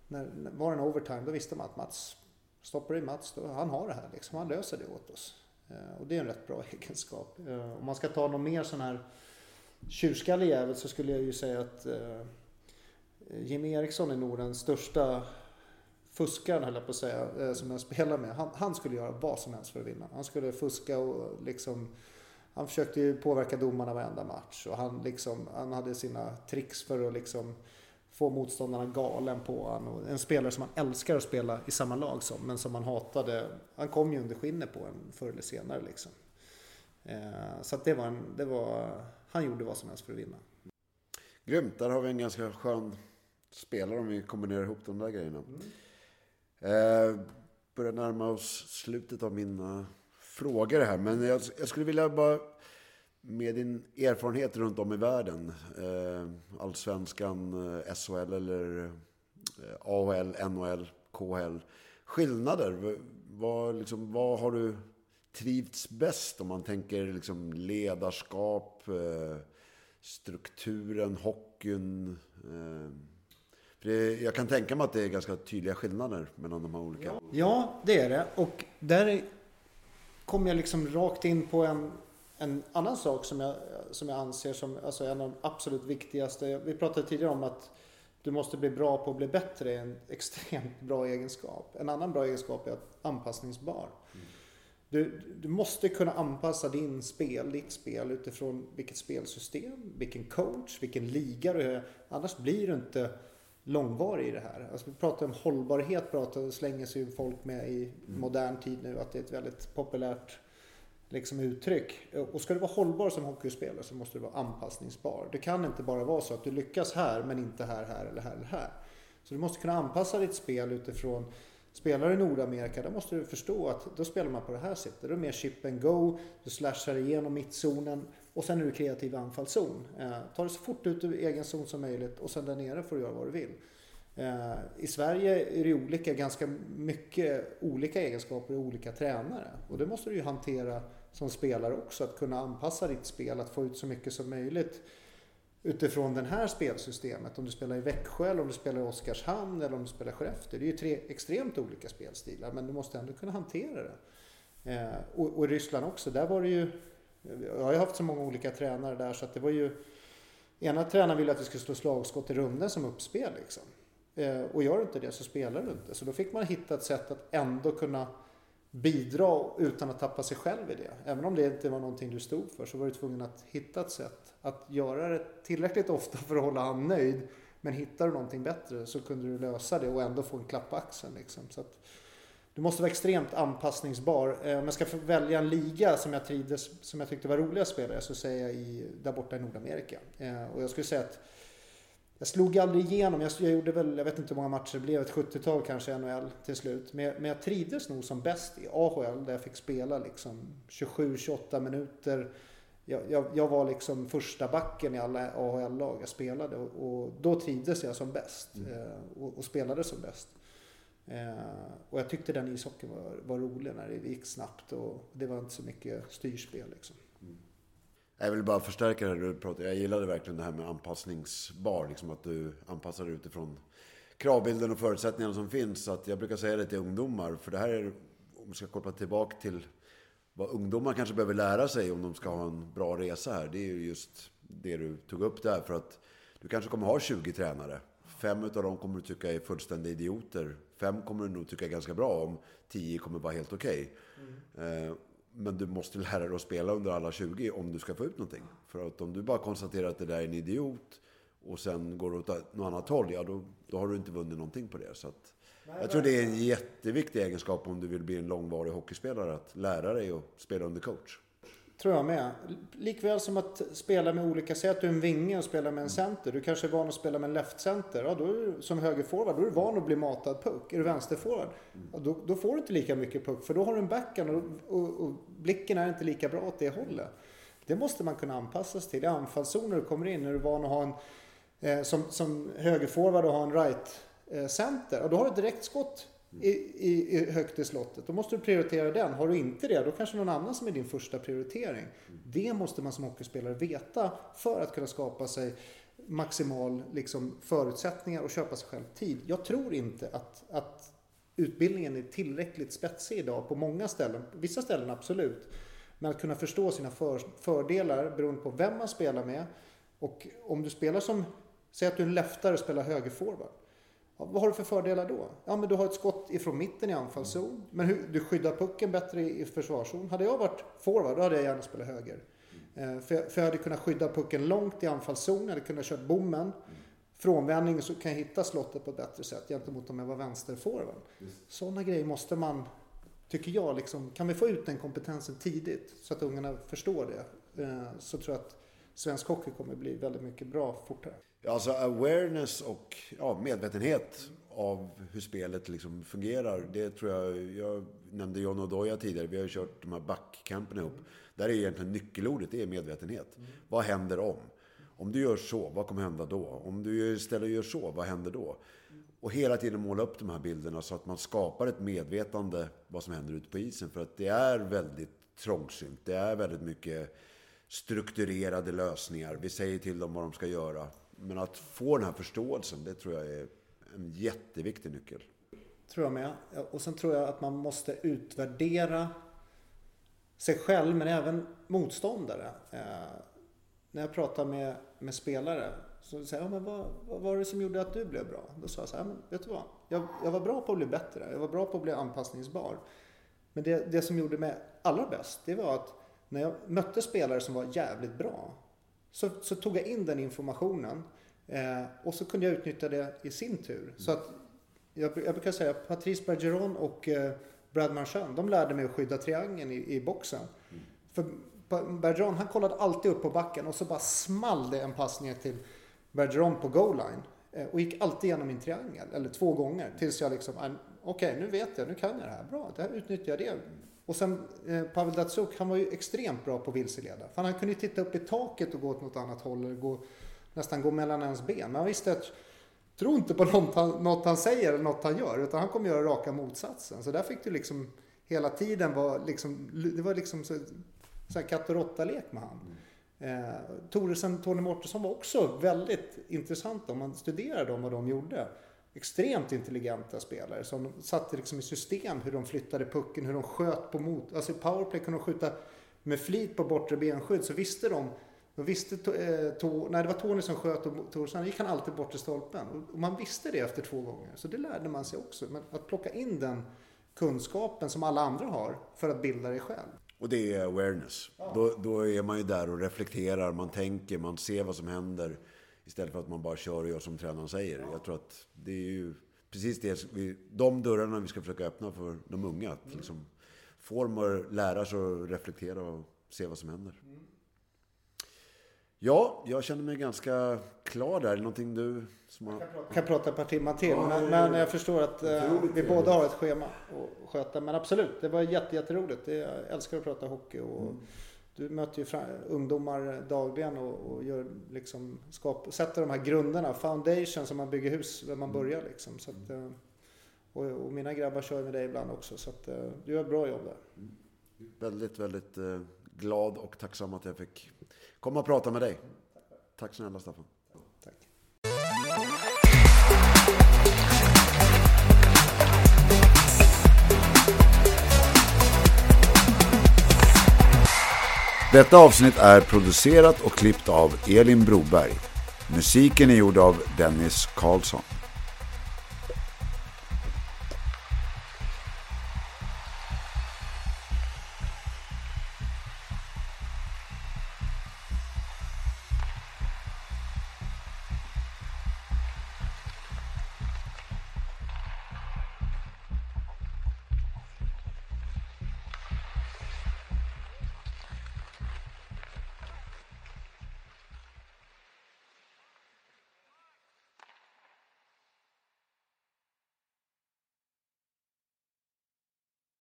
När, när var det en overtime då visste man att Mats, stoppar i Mats, då, han har det här liksom. Han löser det åt oss. Och det är en rätt bra egenskap. Om man ska ta någon mer sån här tjurskallig jävel så skulle jag ju säga att eh, Jimmy Eriksson är nog den största fuskaren höll jag på att säga, eh, som jag spelar med. Han, han, skulle göra vad som helst för att vinna. Han skulle fuska och liksom han försökte ju påverka domarna varenda match och han, liksom, han hade sina tricks för att liksom få motståndarna galen på honom. En spelare som han älskar att spela i samma lag som, men som han hatade. Han kom ju under skinnet på en förr eller senare liksom. Eh, så att det var, en, det var, han gjorde vad som helst för att vinna. Grymt, där har vi en ganska skön spelare om vi kombinerar ihop de där grejerna. Mm. Eh, börjar närma oss slutet av mina frågor här, men jag, jag skulle vilja bara med din erfarenhet runt om i världen, eh, allsvenskan, eh, SHL eller eh, AHL, NHL, KHL. Skillnader, vad, liksom, vad har du trivts bäst om man tänker liksom ledarskap, eh, strukturen, hockeyn? Eh, för det, jag kan tänka mig att det är ganska tydliga skillnader mellan de här olika. Ja, det är det. Och där kom jag liksom rakt in på en en annan sak som jag, som jag anser som alltså en av de absolut viktigaste. Vi pratade tidigare om att du måste bli bra på att bli bättre är en extremt bra egenskap. En annan bra egenskap är att anpassningsbar. Mm. Du, du måste kunna anpassa din spel, ditt spel utifrån vilket spelsystem, vilken coach, vilken liga du är. Annars blir du inte långvarig i det här. Alltså vi pratar om hållbarhet, pratar, slänger sig folk med i mm. modern tid nu, att det är ett väldigt populärt liksom uttryck. Och ska du vara hållbar som hockeyspelare så måste du vara anpassningsbar. Det kan inte bara vara så att du lyckas här men inte här, här eller här eller här. Så du måste kunna anpassa ditt spel utifrån Spelar i Nordamerika, då måste du förstå att då spelar man på det här sättet. Då är det mer chip and go, du slashar igenom mittzonen och sen är du kreativ anfallszon. Eh, ta det så fort ut ur egen zon som möjligt och sen där nere får du göra vad du vill. Eh, I Sverige är det olika, ganska mycket olika egenskaper och olika tränare. Och det måste du ju hantera som spelare också, att kunna anpassa ditt spel, att få ut så mycket som möjligt utifrån det här spelsystemet. Om du spelar i Växjö eller om du spelar i Oskarshamn eller om du spelar i Skellefteå. Det är ju tre extremt olika spelstilar men du måste ändå kunna hantera det. Eh, och, och Ryssland också, där var det ju... Jag har ju haft så många olika tränare där så att det var ju... Ena tränaren ville att vi skulle slå slagskott i runden som uppspel liksom. Eh, och gör du inte det så spelar du inte. Så då fick man hitta ett sätt att ändå kunna bidra utan att tappa sig själv i det. Även om det inte var någonting du stod för så var du tvungen att hitta ett sätt att göra det tillräckligt ofta för att hålla han nöjd. Men hittar du någonting bättre så kunde du lösa det och ändå få en klapp på axeln. Liksom. Så att, du måste vara extremt anpassningsbar. Eh, om jag ska välja en liga som jag trivdes, som jag tyckte var rolig att spela så säger jag i, där borta i Nordamerika. Eh, och jag skulle säga att jag slog aldrig igenom. Jag, jag gjorde väl, jag vet inte hur många matcher det blev, ett 70-tal kanske i NHL till slut. Men, men jag trivdes nog som bäst i AHL där jag fick spela liksom 27-28 minuter. Jag, jag, jag, var liksom första backen i alla AHL-lag jag spelade och, och, då trivdes jag som bäst mm. eh, och, och, spelade som bäst. Eh, och jag tyckte den ishockeyn var, var rolig när det gick snabbt och det var inte så mycket styrspel liksom. Mm. Jag vill bara förstärka det du pratade Jag gillade verkligen det här med anpassningsbar. Liksom att du anpassar dig utifrån kravbilden och förutsättningarna som finns. Så att jag brukar säga det till ungdomar. För det här är, om vi ska koppla tillbaka till vad ungdomar kanske behöver lära sig om de ska ha en bra resa här. Det är ju just det du tog upp där. För att du kanske kommer ha 20 tränare. Fem av dem kommer du tycka är fullständiga idioter. Fem kommer du nog tycka är ganska bra om. Tio kommer vara helt okej. Okay. Mm. Men du måste lära dig att spela under alla 20 om du ska få ut någonting. För att om du bara konstaterar att det där är en idiot och sen går åt något annat håll, ja då, då har du inte vunnit någonting på det. Så att, jag tror det är en jätteviktig egenskap om du vill bli en långvarig hockeyspelare, att lära dig att spela under coach. Tror jag med. Likväl som att spela med olika, säg att du är en vinge och spelar med en center. Du kanske är van att spela med en left-center. Ja, då är du, som högerforward, då är du van att bli matad puck. Är du vänsterforward, ja, då, då, får du inte lika mycket puck. För då har du en backhand och, och, och, blicken är inte lika bra åt det hållet. Det måste man kunna anpassa sig till. I anfallszoner du kommer in, är du van att ha en, eh, som, som högerforward och ha en right. Eh, center. Och då har du direktskott i, i, i högt i slottet. Då måste du prioritera den. Har du inte det, då kanske någon annan som är din första prioritering. Det måste man som hockeyspelare veta för att kunna skapa sig maximal liksom, förutsättningar och köpa sig själv tid. Jag tror inte att, att utbildningen är tillräckligt spetsig idag på många ställen. Vissa ställen absolut. Men att kunna förstå sina för, fördelar beroende på vem man spelar med. Och om du spelar som, säg att du är en leftare och spelar högerforward. Ja, vad har du för fördelar då? Ja, men du har ett skott ifrån mitten i anfallszon. Men hur, du skyddar pucken bättre i, i försvarszon. Hade jag varit forward, då hade jag gärna spelat höger. Eh, för, jag, för jag hade kunnat skydda pucken långt i anfallszon. Jag hade kunnat köra bommen. Mm. Frånvändning så kan jag hitta slottet på ett bättre sätt gentemot om jag var vänsterforward. Mm. Sådana grejer måste man, tycker jag, liksom, kan vi få ut den kompetensen tidigt så att ungarna förstår det. Eh, så tror jag att svensk hockey kommer bli väldigt mycket bra fortare. Alltså awareness och ja, medvetenhet av hur spelet liksom fungerar. Det tror jag, jag nämnde John Odoja tidigare, vi har ju kört de här backcampen ihop. Där är egentligen nyckelordet, det är medvetenhet. Mm. Vad händer om? Om du gör så, vad kommer hända då? Om du istället gör så, vad händer då? Och hela tiden måla upp de här bilderna så att man skapar ett medvetande vad som händer ute på isen. För att det är väldigt trångsynt. Det är väldigt mycket strukturerade lösningar. Vi säger till dem vad de ska göra. Men att få den här förståelsen, det tror jag är en jätteviktig nyckel. Tror jag med. Och sen tror jag att man måste utvärdera sig själv, men även motståndare. Eh, när jag pratar med, med spelare så säger jag, men vad, vad var det som gjorde att du blev bra? Då sa jag så här, men vet du vad? Jag, jag var bra på att bli bättre. Jag var bra på att bli anpassningsbar. Men det, det som gjorde mig allra bäst, det var att när jag mötte spelare som var jävligt bra så, så tog jag in den informationen eh, och så kunde jag utnyttja det i sin tur. Mm. Så att jag, jag brukar säga Patrice Bergeron och eh, Brad Marchand, de lärde mig att skydda triangeln i, i boxen. Mm. För Bergeron, han kollade alltid upp på backen och så bara small det en passning till Bergeron på goal line. Eh, och gick alltid igenom min triangel, eller två gånger, tills jag liksom, ah, okej okay, nu vet jag, nu kan jag det här, bra, det här utnyttjar jag det. Och sen eh, Pavel Datsuk, han var ju extremt bra på att vilseleda. För han kunde ju titta upp i taket och gå åt något annat håll, eller gå, nästan gå mellan ens ben. Men han visste att, tro inte på något han, något han säger eller något han gör, utan han kommer göra raka motsatsen. Så där fick du liksom hela tiden vara liksom, det var liksom så, så här katt och råtta-lek med han. Eh, Toresen, Tony Mortensen var också väldigt intressant om man studerar dem vad de gjorde. Extremt intelligenta spelare som satte liksom i system hur de flyttade pucken, hur de sköt på mot. Alltså i powerplay kunde de skjuta med flit på bortre benskydd så visste de de visste, eh, to, nej, det var Tony som sköt och Torsson gick han alltid bort till stolpen. Och man visste det efter två gånger. Så det lärde man sig också. Men att plocka in den kunskapen som alla andra har för att bilda dig själv. Och det är awareness. Ja. Då, då är man ju där och reflekterar, man tänker, man ser vad som händer. Istället för att man bara kör och gör som tränaren säger. Ja. Jag tror att det är ju precis det, vi, de dörrarna vi ska försöka öppna för de unga. Att liksom, får man lära sig att reflektera och se vad som händer. Ja, jag känner mig ganska klar där. Någonting du som har... Jag kan prata ett par timmar till. Ja, men, men, jag förstår att eh, vi båda har ett schema att sköta. Men absolut, det var jätte, jätteroligt. Jag älskar att prata hockey. Och mm. Du möter ju ungdomar dagligen och, och gör liksom, skap, sätter de här grunderna, foundation som man bygger hus där man mm. börjar. Liksom. Så att, eh, och, och, mina grabbar kör med dig ibland också. Så att, eh, du gör ett bra jobb där. Mm. Väldigt, väldigt glad och tacksam att jag fick komma och prata med dig. Tack snälla Staffan. Detta avsnitt är producerat och klippt av Elin Broberg. Musiken är gjord av Dennis Karlsson.